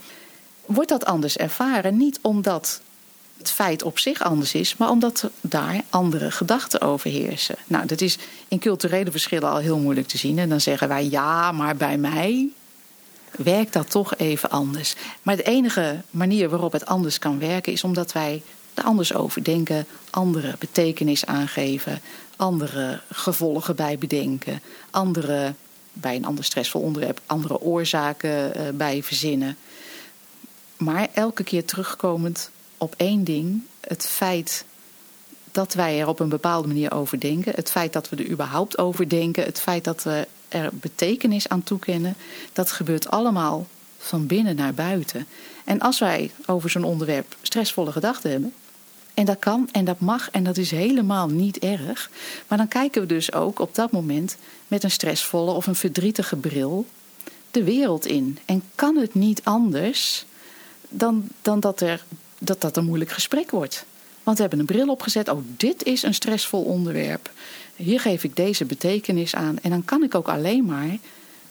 C: Wordt dat anders ervaren? Niet omdat het feit op zich anders is, maar omdat daar andere gedachten overheersen. Nou, dat is in culturele verschillen al heel moeilijk te zien. En dan zeggen wij ja, maar bij mij werkt dat toch even anders. Maar de enige manier waarop het anders kan werken is omdat wij er anders over denken, andere betekenis aangeven, andere gevolgen bij bedenken, andere, bij een ander stressvol onderwerp, andere oorzaken uh, bij verzinnen. Maar elke keer terugkomend op één ding, het feit dat wij er op een bepaalde manier over denken, het feit dat we er überhaupt over denken, het feit dat we er betekenis aan toekennen, dat gebeurt allemaal van binnen naar buiten. En als wij over zo'n onderwerp stressvolle gedachten hebben, en dat kan en dat mag en dat is helemaal niet erg, maar dan kijken we dus ook op dat moment met een stressvolle of een verdrietige bril de wereld in. En kan het niet anders dan, dan dat, er, dat dat een moeilijk gesprek wordt. Want we hebben een bril opgezet. Oh, dit is een stressvol onderwerp. Hier geef ik deze betekenis aan. En dan kan ik ook alleen maar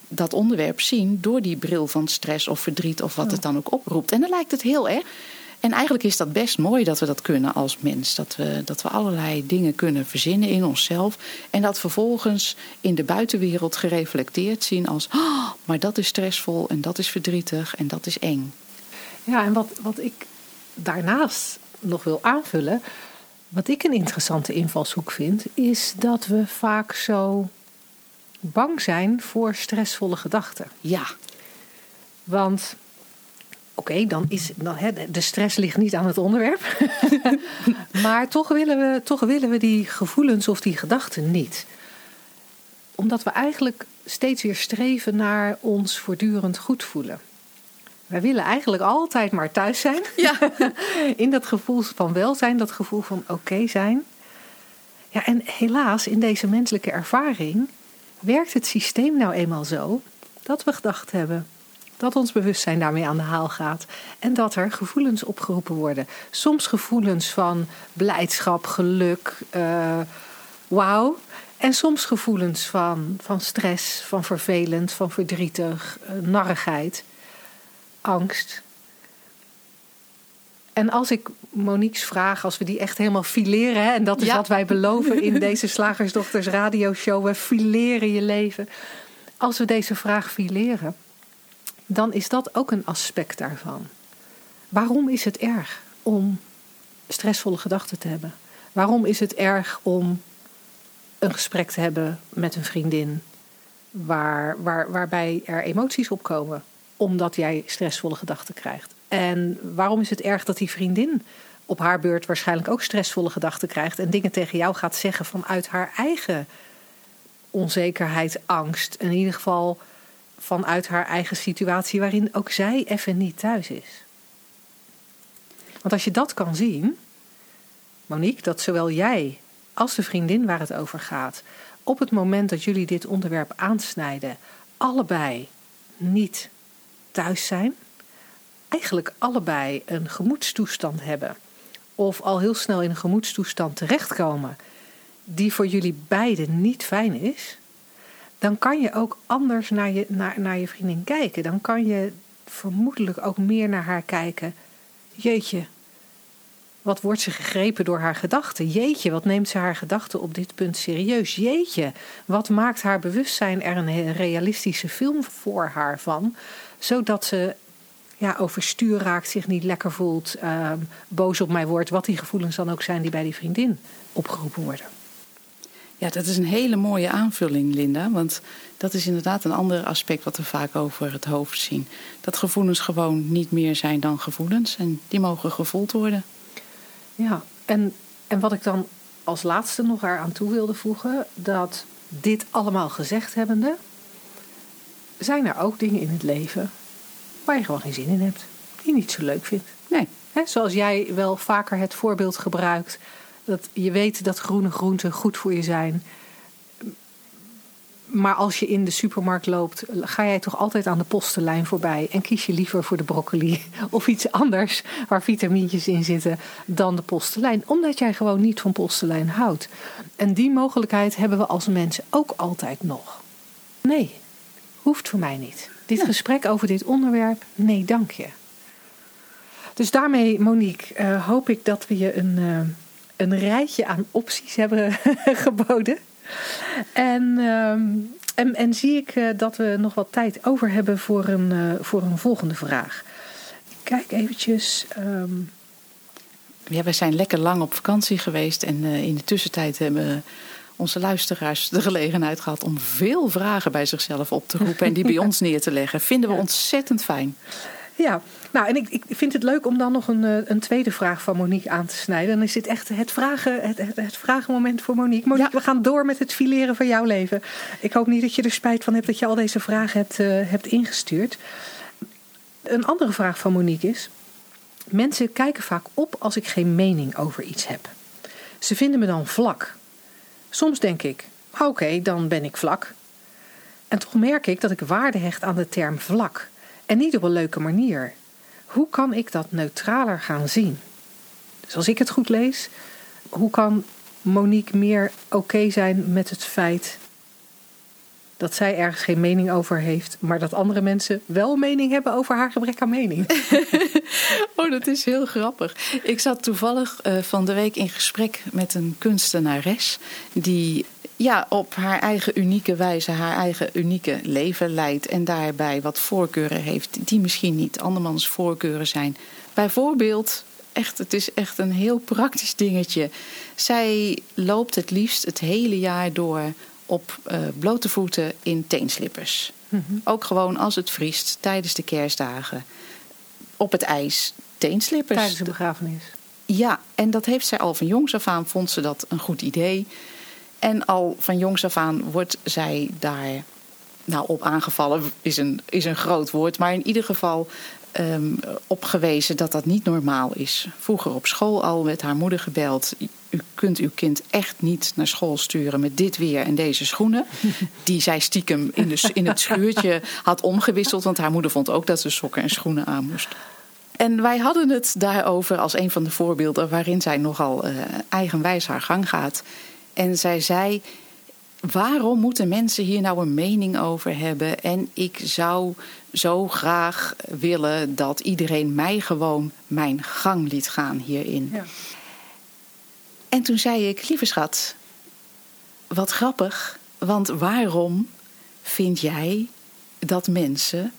C: dat onderwerp zien door die bril van stress of verdriet of wat het dan ook oproept. En dan lijkt het heel erg. En eigenlijk is dat best mooi dat we dat kunnen als mens. Dat we, dat we allerlei dingen kunnen verzinnen in onszelf. En dat vervolgens in de buitenwereld gereflecteerd zien als... Oh, maar dat is stressvol en dat is verdrietig en dat is eng.
B: Ja, en wat, wat ik daarnaast nog wil aanvullen. Wat ik een interessante invalshoek vind, is dat we vaak zo bang zijn voor stressvolle gedachten.
C: Ja.
B: Want, oké, dan is dan, hè, de stress ligt niet aan het onderwerp. maar toch willen, we, toch willen we die gevoelens of die gedachten niet. Omdat we eigenlijk steeds weer streven naar ons voortdurend goed voelen. Wij willen eigenlijk altijd maar thuis zijn.
C: Ja.
B: in dat gevoel van welzijn, dat gevoel van oké zijn. Ja, en helaas, in deze menselijke ervaring werkt het systeem nou eenmaal zo dat we gedacht hebben dat ons bewustzijn daarmee aan de haal gaat en dat er gevoelens opgeroepen worden. Soms gevoelens van blijdschap, geluk, uh, wauw. En soms gevoelens van, van stress, van vervelend, van verdrietig, uh, narrigheid angst. En als ik Monique's vraag, als we die echt helemaal fileren, hè, en dat is wat wij beloven in deze Slagersdochters radioshow, we fileren je leven. Als we deze vraag fileren, dan is dat ook een aspect daarvan. Waarom is het erg om stressvolle gedachten te hebben? Waarom is het erg om een gesprek te hebben met een vriendin waar, waar, waarbij er emoties opkomen? Omdat jij stressvolle gedachten krijgt. En waarom is het erg dat die vriendin op haar beurt waarschijnlijk ook stressvolle gedachten krijgt en dingen tegen jou gaat zeggen vanuit haar eigen onzekerheid, angst, in ieder geval vanuit haar eigen situatie waarin ook zij even niet thuis is. Want als je dat kan zien, Monique, dat zowel jij als de vriendin waar het over gaat, op het moment dat jullie dit onderwerp aansnijden, allebei niet thuis zijn, eigenlijk allebei een gemoedstoestand hebben, of al heel snel in een gemoedstoestand terechtkomen, die voor jullie beiden niet fijn is, dan kan je ook anders naar je, naar, naar je vriendin kijken. Dan kan je vermoedelijk ook meer naar haar kijken. Jeetje, wat wordt ze gegrepen door haar gedachten? Jeetje, wat neemt ze haar gedachten op dit punt serieus? Jeetje, wat maakt haar bewustzijn er een realistische film voor haar van? Zodat ze ja, overstuur raakt, zich niet lekker voelt, ehm, boos op mij wordt, wat die gevoelens dan ook zijn die bij die vriendin opgeroepen worden.
C: Ja, dat is een hele mooie aanvulling, Linda. Want dat is inderdaad een ander aspect wat we vaak over het hoofd zien. Dat gevoelens gewoon niet meer zijn dan gevoelens en die mogen gevoeld worden.
B: Ja, en, en wat ik dan als laatste nog eraan toe wilde voegen, dat dit allemaal gezegd hebbende, zijn er ook dingen in het leven waar je gewoon geen zin in hebt, die je niet zo leuk vindt.
C: Nee.
B: zoals jij wel vaker het voorbeeld gebruikt, dat je weet dat groene groenten goed voor je zijn. Maar als je in de supermarkt loopt, ga jij toch altijd aan de postenlijn voorbij en kies je liever voor de broccoli of iets anders waar vitamintjes in zitten dan de postenlijn, omdat jij gewoon niet van postenlijn houdt. En die mogelijkheid hebben we als mensen ook altijd nog. Nee, hoeft voor mij niet. Dit gesprek over dit onderwerp, nee, dank je. Dus daarmee, Monique, uh, hoop ik dat we je een, uh, een rijtje aan opties hebben geboden. En, uh, en, en, zie ik uh, dat we nog wat tijd over hebben voor een, voor een volgende vraag. Kijk eventjes. Um...
C: Ja, we zijn lekker lang op vakantie geweest en in de tussentijd hebben onze luisteraars de gelegenheid gehad om veel vragen bij zichzelf op te roepen en die bij ons neer te leggen. Vinden we ontzettend fijn.
B: Ja, nou en ik, ik vind het leuk om dan nog een, eh, een tweede vraag van Monique aan te snijden. Dan is dit echt het, vragen, het, het, het vragenmoment voor Monique. Monique, we gaan door met het fileren van jouw leven. Ik hoop niet dat je er spijt van hebt dat je al deze vragen hebt, uh, hebt ingestuurd. Een andere vraag van Monique is: Mensen kijken vaak op als ik geen mening over iets heb. Ze vinden me dan vlak. Soms denk ik, oké, dan ben ik vlak. En toch merk ik dat ik waarde hecht aan de term vlak. En niet op een leuke manier. Hoe kan ik dat neutraler gaan zien? Dus als ik het goed lees, hoe kan Monique meer oké zijn met het feit dat zij ergens geen mening over heeft, maar dat andere mensen wel mening hebben over haar gebrek aan mening.
C: oh, dat is heel grappig. Ik zat toevallig uh, van de week in gesprek met een kunstenares die ja, op haar eigen unieke wijze haar eigen unieke leven leidt en daarbij wat voorkeuren heeft die misschien niet andermans voorkeuren zijn. Bijvoorbeeld echt, het is echt een heel praktisch dingetje. Zij loopt het liefst het hele jaar door op uh, blote voeten in teenslippers. Mm -hmm. Ook gewoon als het vriest tijdens de kerstdagen. Op het ijs, teenslippers.
B: Tijdens de begrafenis.
C: Ja, en dat heeft zij al van jongs af aan, vond ze dat een goed idee. En al van jongs af aan wordt zij daar nou, op aangevallen, is een, is een groot woord. Maar in ieder geval um, opgewezen dat dat niet normaal is. Vroeger op school al met haar moeder gebeld. U kunt uw kind echt niet naar school sturen met dit weer en deze schoenen. Die zij stiekem in, de, in het schuurtje had omgewisseld. Want haar moeder vond ook dat ze sokken en schoenen aan moest. En wij hadden het daarover als een van de voorbeelden waarin zij nogal uh, eigenwijs haar gang gaat. En zij zei: waarom moeten mensen hier nou een mening over hebben? En ik zou zo graag willen dat iedereen mij gewoon mijn gang liet gaan hierin. Ja. En toen zei ik, lieve schat, wat grappig, want waarom vind jij dat mensen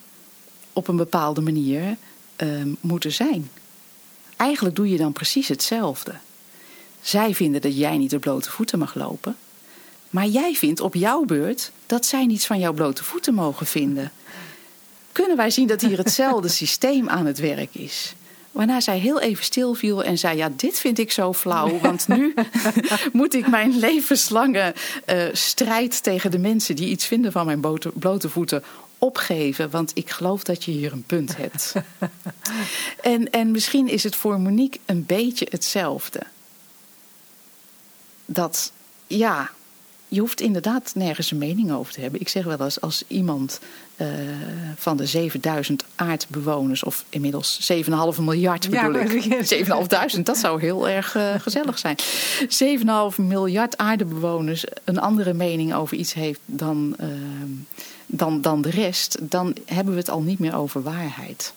C: op een bepaalde manier uh, moeten zijn? Eigenlijk doe je dan precies hetzelfde. Zij vinden dat jij niet op blote voeten mag lopen. Maar jij vindt op jouw beurt dat zij niets van jouw blote voeten mogen vinden. Kunnen wij zien dat hier hetzelfde systeem aan het werk is? Waarna zij heel even stilviel en zei: Ja, dit vind ik zo flauw. Want nu moet ik mijn levenslange uh, strijd tegen de mensen die iets vinden van mijn blote, blote voeten opgeven. Want ik geloof dat je hier een punt hebt. en, en misschien is het voor Monique een beetje hetzelfde. Dat, ja, je hoeft inderdaad nergens een mening over te hebben. Ik zeg wel eens, als iemand uh, van de 7000 aardbewoners, of inmiddels 7,5 miljard bedoel ja, ik. 7.500, dat zou heel erg uh, gezellig zijn. 7,5 miljard aardbewoners een andere mening over iets heeft dan, uh, dan, dan de rest, dan hebben we het al niet meer over waarheid.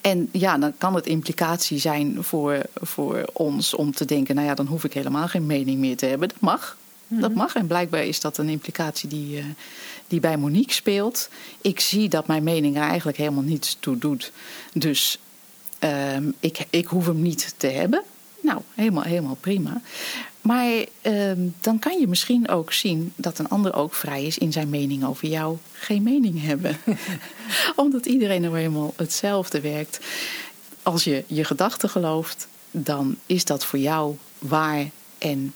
C: En ja, dan kan het implicatie zijn voor, voor ons om te denken: nou ja, dan hoef ik helemaal geen mening meer te hebben. Dat mag. Dat mag. En blijkbaar is dat een implicatie die, uh, die bij Monique speelt. Ik zie dat mijn mening er eigenlijk helemaal niets toe doet. Dus uh, ik, ik hoef hem niet te hebben. Nou, helemaal, helemaal prima. Maar uh, dan kan je misschien ook zien dat een ander ook vrij is in zijn mening over jou geen mening hebben. Omdat iedereen nou helemaal hetzelfde werkt. Als je je gedachten gelooft, dan is dat voor jou waar en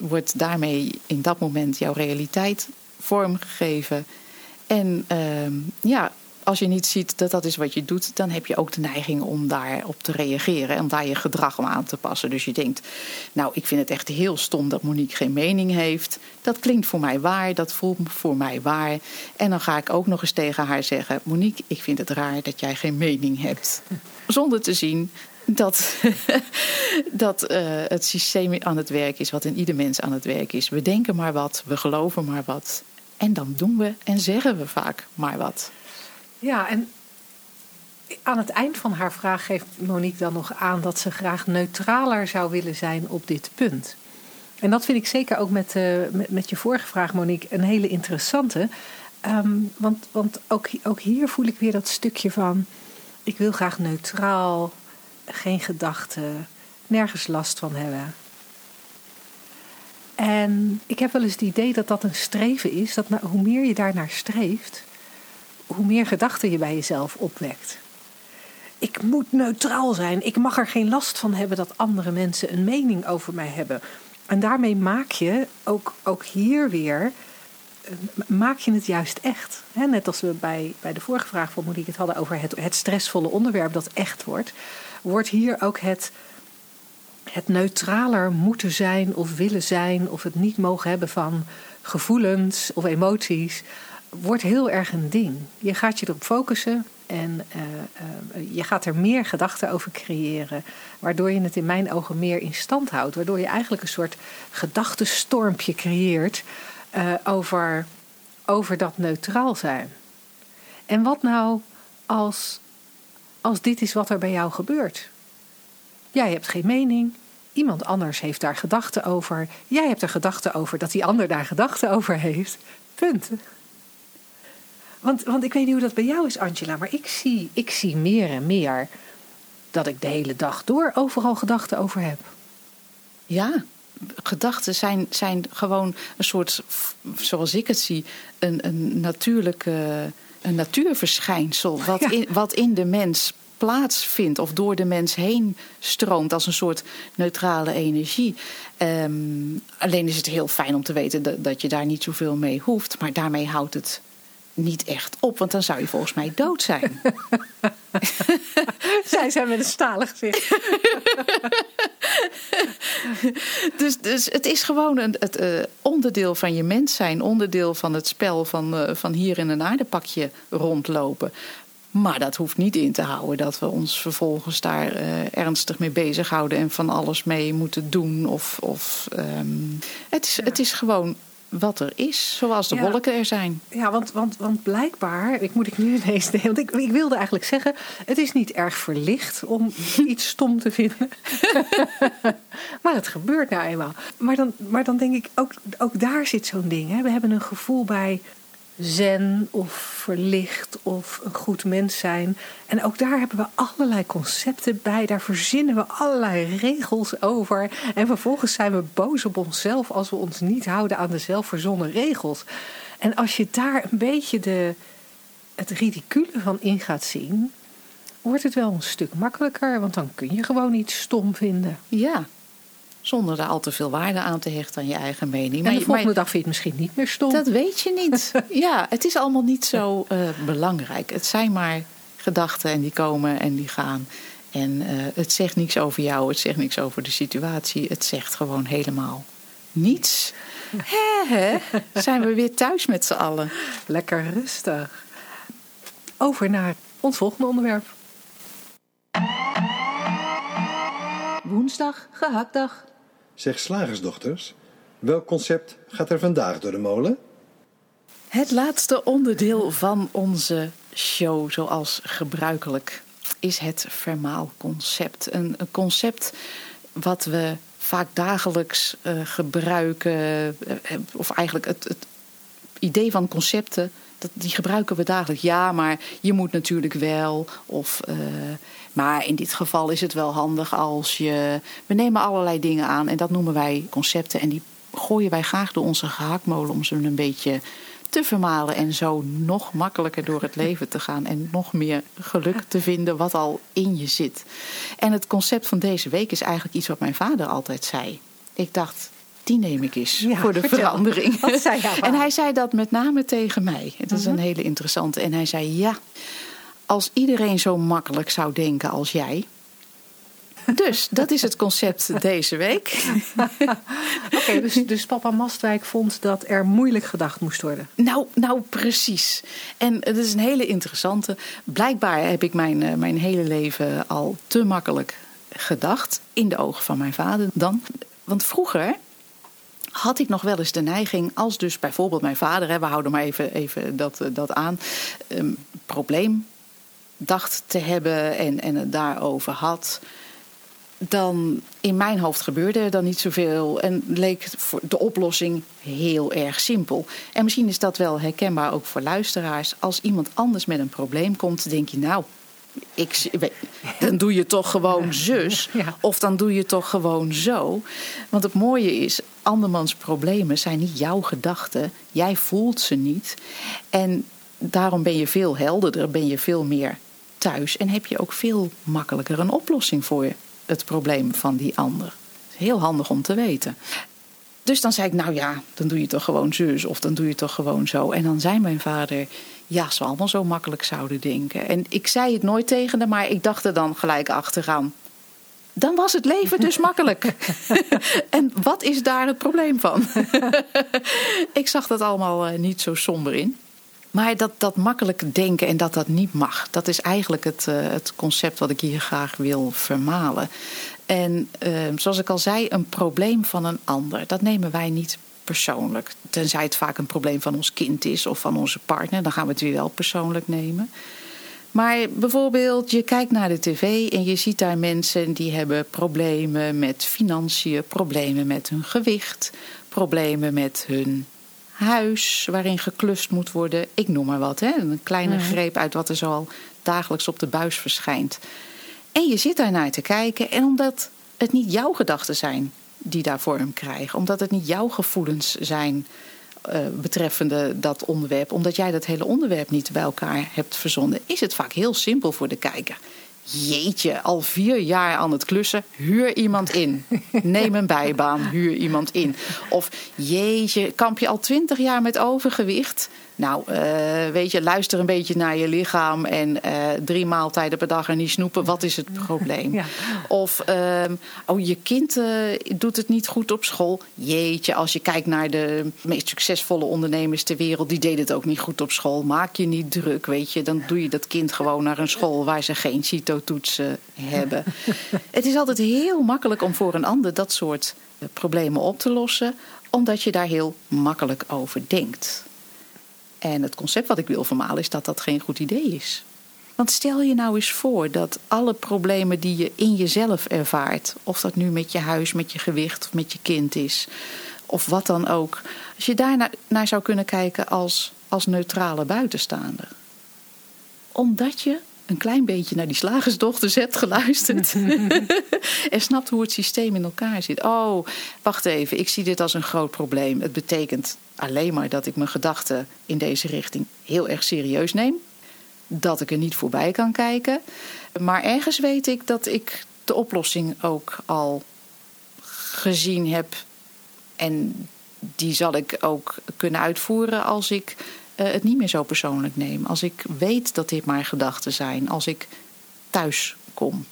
C: wordt daarmee in dat moment jouw realiteit vormgegeven. En uh, ja, als je niet ziet dat dat is wat je doet, dan heb je ook de neiging om daarop te reageren en daar je gedrag om aan te passen. Dus je denkt, nou, ik vind het echt heel stom dat Monique geen mening heeft. Dat klinkt voor mij waar, dat voelt voor mij waar. En dan ga ik ook nog eens tegen haar zeggen: Monique, ik vind het raar dat jij geen mening hebt. Zonder te zien dat, dat uh, het systeem aan het werk is, wat in ieder mens aan het werk is. We denken maar wat, we geloven maar wat. En dan doen we en zeggen we vaak maar wat.
B: Ja, en aan het eind van haar vraag geeft Monique dan nog aan dat ze graag neutraler zou willen zijn op dit punt. En dat vind ik zeker ook met, uh, met, je vorige vraag, Monique, een hele interessante. Um, want want ook, ook hier voel ik weer dat stukje van: ik wil graag neutraal, geen gedachten, nergens last van hebben. En ik heb wel eens het idee dat dat een streven is, dat hoe meer je daarnaar streeft, hoe meer gedachten je bij jezelf opwekt. Ik moet neutraal zijn. Ik mag er geen last van hebben dat andere mensen een mening over mij hebben. En daarmee maak je ook, ook hier weer. Eh, maak je het juist echt. net als we bij, bij de vorige vraag van Monique het hadden over het, het stressvolle onderwerp dat echt wordt, wordt hier ook het, het neutraler moeten zijn of willen zijn, of het niet mogen hebben van gevoelens of emoties, wordt heel erg een ding. Je gaat je erop focussen en uh, uh, je gaat er meer gedachten over creëren, waardoor je het in mijn ogen meer in stand houdt. Waardoor je eigenlijk een soort gedachtenstormpje creëert uh, over, over dat neutraal zijn. En wat nou als, als dit is wat er bij jou gebeurt? Jij hebt geen mening, iemand anders heeft daar gedachten over, jij hebt er gedachten over dat die ander daar gedachten over heeft. Punt. Want, want ik weet niet hoe dat bij jou is, Angela, maar ik zie, ik zie meer en meer dat ik de hele dag door overal gedachten over heb.
C: Ja, gedachten zijn, zijn gewoon een soort, zoals ik het zie, een, een natuurlijke een natuurverschijnsel. Wat, in, wat in de mens plaatsvindt of door de mens heen stroomt als een soort neutrale energie. Um, alleen is het heel fijn om te weten dat, dat je daar niet zoveel mee hoeft, maar daarmee houdt het niet echt op, want dan zou je volgens mij dood zijn.
B: Zij zijn met een stalen gezicht.
C: dus, dus het is gewoon een, het uh, onderdeel van je mens zijn, onderdeel van het spel van, uh, van hier in een aardepakje rondlopen. Maar dat hoeft niet in te houden dat we ons vervolgens daar uh, ernstig mee bezighouden en van alles mee moeten doen. Of, of um, het, is, ja. het is gewoon wat er is, zoals de ja. wolken er zijn.
B: Ja, want, want, want blijkbaar, ik moet ik nu ineens denken, want ik, ik wilde eigenlijk zeggen, het is niet erg verlicht om iets stom te vinden. maar het gebeurt nou eenmaal. Maar dan, maar dan denk ik, ook, ook daar zit zo'n ding. Hè? We hebben een gevoel bij zen of verlicht of een goed mens zijn. En ook daar hebben we allerlei concepten bij. Daar verzinnen we allerlei regels over. En vervolgens zijn we boos op onszelf als we ons niet houden aan de zelfverzonnen regels. En als je daar een beetje de, het ridicule van in gaat zien, wordt het wel een stuk makkelijker. Want dan kun je gewoon iets stom vinden.
C: Ja, zonder daar al te veel waarde aan te hechten aan je eigen mening.
B: En de volgende maar, dag vind je het misschien niet meer stom.
C: Dat weet je niet. ja, het is allemaal niet zo uh, belangrijk. Het zijn maar gedachten en die komen en die gaan. En uh, het zegt niks over jou, het zegt niks over de situatie. Het zegt gewoon helemaal niets. Hè, hè? Zijn we weer thuis met z'n allen.
B: Lekker rustig. Over naar ons volgende onderwerp.
A: Woensdag, gehaktdag.
D: Zeg slagersdochters, welk concept gaat er vandaag door de molen?
C: Het laatste onderdeel van onze show, zoals gebruikelijk, is het vermaalconcept. Een, concept wat we vaak dagelijks uh, gebruiken. Uh, of eigenlijk het, het, idee van concepten, dat, die gebruiken we dagelijks. Ja, maar je moet natuurlijk wel. Of, uh, maar in dit geval is het wel handig als je. We nemen allerlei dingen aan en dat noemen wij concepten. En die gooien wij graag door onze gehaktmolen om ze een beetje te vermalen en zo nog makkelijker door het leven te gaan en nog meer geluk te vinden wat al in je zit. En het concept van deze week is eigenlijk iets wat mijn vader altijd zei. Ik dacht, die neem ik eens voor de verandering. En hij zei dat met name tegen mij. Het is een mhm. hele interessante. En hij zei: Ja, als iedereen zo makkelijk zou denken als jij, dus dat is het concept deze week.
B: Oké, dus, dus papa Mastwijk vond dat er moeilijk gedacht moest worden.
C: Nou, nou precies. En het is een hele interessante. Blijkbaar heb ik mijn, eh, mijn hele leven al te makkelijk gedacht. In de ogen van mijn vader dan. Want vroeger had ik nog wel eens de neiging, als dus bijvoorbeeld mijn vader, we houden maar even, even dat, eh, dat aan, een probleem dacht te hebben en, en het daarover had dan in mijn hoofd gebeurde er dan niet zoveel en leek de oplossing heel erg simpel. En misschien is dat wel herkenbaar ook voor luisteraars. Als iemand anders met een probleem komt, denk je nou, ik, dan doe je toch gewoon zus. Of dan doe je toch gewoon zo. Want het mooie is, andermans problemen zijn niet jouw gedachten. Jij voelt ze niet. En daarom ben je veel helderder, ben je veel meer thuis. En heb je ook veel makkelijker een oplossing voor het probleem van die ander. Heel handig om te weten. Dus dan zei ik, nou ja, dan doe je toch gewoon zus of dan doe je toch gewoon zo. En dan zei mijn vader, ja, ze allemaal zo makkelijk zouden denken. En ik zei het nooit tegen hem, maar ik dacht er dan gelijk achteraan. Dan was het leven dus makkelijk. en wat is daar het probleem van? ik zag dat allemaal eh, niet zo somber in. Maar dat, dat makkelijk denken en dat dat niet mag, dat is eigenlijk het, uh, het concept wat ik hier graag wil vermalen. En uh, zoals ik al zei, een probleem van een ander, dat nemen wij niet persoonlijk. Tenzij het vaak een probleem van ons kind is of van onze partner, dan gaan we het weer wel persoonlijk nemen. Maar bijvoorbeeld, je kijkt naar de tv en je ziet daar mensen die hebben problemen met financiën, problemen met hun gewicht, problemen met hun huis waarin geklust moet worden. Ik noem maar wat, hè? een kleine greep uit wat er zoal dagelijks op de buis verschijnt. En je zit daarnaar te kijken en omdat het niet jouw gedachten zijn die daar vorm krijgen, omdat het niet jouw gevoelens zijn uh, betreffende dat onderwerp, omdat jij dat hele onderwerp niet bij elkaar hebt verzonnen, is het vaak heel simpel voor de kijker. Jeetje, al vier jaar aan het klussen. Huur iemand in. Neem een bijbaan, huur iemand in. Of jeetje, kamp je al twintig jaar met overgewicht? Nou, uh, weet je, luister een beetje naar je lichaam en uh, drie maaltijden per dag en niet snoepen. Wat is het probleem? Ja. Of, uh, oh, je kind uh, doet het niet goed op school. Jeetje, als je kijkt naar de meest succesvolle ondernemers ter wereld, die deden het ook niet goed op school. Maak je niet druk, weet je. Dan doe je dat kind gewoon naar een school waar ze geen CITO-toetsen hebben. het is altijd heel makkelijk om voor een ander dat soort problemen op te lossen, omdat je daar heel makkelijk over denkt. En het concept wat ik wil vermalen is dat dat geen goed idee is. Want stel je nou eens voor dat alle problemen die je in jezelf ervaart, of dat nu met je huis, met je gewicht of met je kind is, of wat dan ook, als je daar naar zou kunnen kijken als, als neutrale buitenstaander. Omdat je een klein beetje naar die slagersdochters hebt geluisterd. en snapt hoe het systeem in elkaar zit. Oh, wacht even, ik zie dit als een groot probleem. Het betekent alleen maar dat ik mijn gedachten in deze richting heel erg serieus neem. Dat ik er niet voorbij kan kijken. Maar ergens weet ik dat ik de oplossing ook al gezien heb. En die zal ik ook kunnen uitvoeren als ik uh, het niet meer zo persoonlijk neem. Als ik weet dat dit maar gedachten zijn. Als ik thuis kom.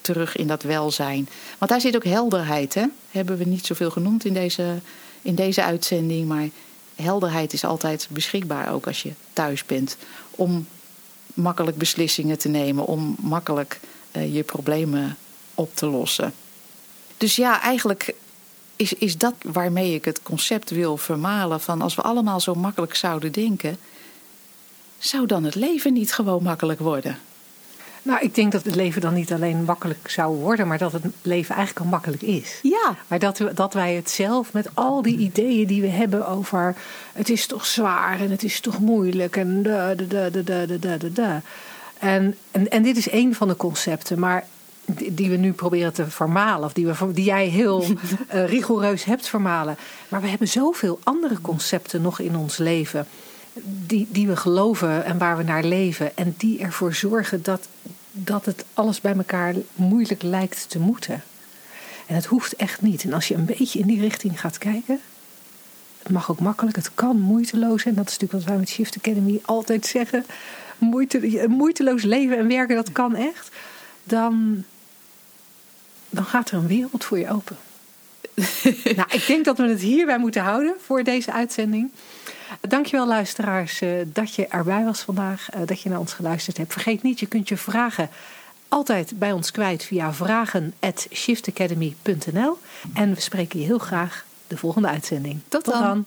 C: Terug in dat welzijn. Want daar zit ook helderheid. Hè? Hebben we niet zoveel genoemd in deze, in deze uitzending. Maar helderheid is altijd beschikbaar. Ook als je thuis bent. Om makkelijk beslissingen te nemen. Om makkelijk uh, je problemen op te lossen. Dus ja, eigenlijk is, is dat waarmee ik het concept wil vermalen van als we allemaal zo makkelijk zouden denken, zou dan het leven niet gewoon makkelijk worden?
B: Nou, ik denk dat het leven dan niet alleen makkelijk zou worden, maar dat het leven eigenlijk al makkelijk is.
C: Ja.
B: Maar dat, we, dat wij het zelf met al die ideeën die we hebben over het is toch zwaar en het is toch moeilijk en da, da, da, da, da, da, da, da. En, en, en dit is één van de concepten, maar die, die we nu proberen te vermalen, of die, we, die jij heel uh, rigoureus hebt vermalen. Maar we hebben zoveel andere concepten nog in ons leven. Die, die we geloven en waar we naar leven. En die ervoor zorgen dat, dat het alles bij elkaar moeilijk lijkt te moeten. En het hoeft echt niet. En als je een beetje in die richting gaat kijken. Het mag ook makkelijk, het kan moeiteloos. En dat is natuurlijk wat wij met Shift Academy altijd zeggen. Moeite, moeiteloos leven en werken, dat kan echt. Dan, dan gaat er een wereld voor je open. nou, ik denk dat we het hierbij moeten houden voor deze uitzending. Dankjewel luisteraars dat je erbij was vandaag, dat je naar ons geluisterd hebt. Vergeet niet, je kunt je vragen altijd bij ons kwijt via vragen@shiftacademy.nl en we spreken je heel graag de volgende uitzending.
C: Tot, Tot dan.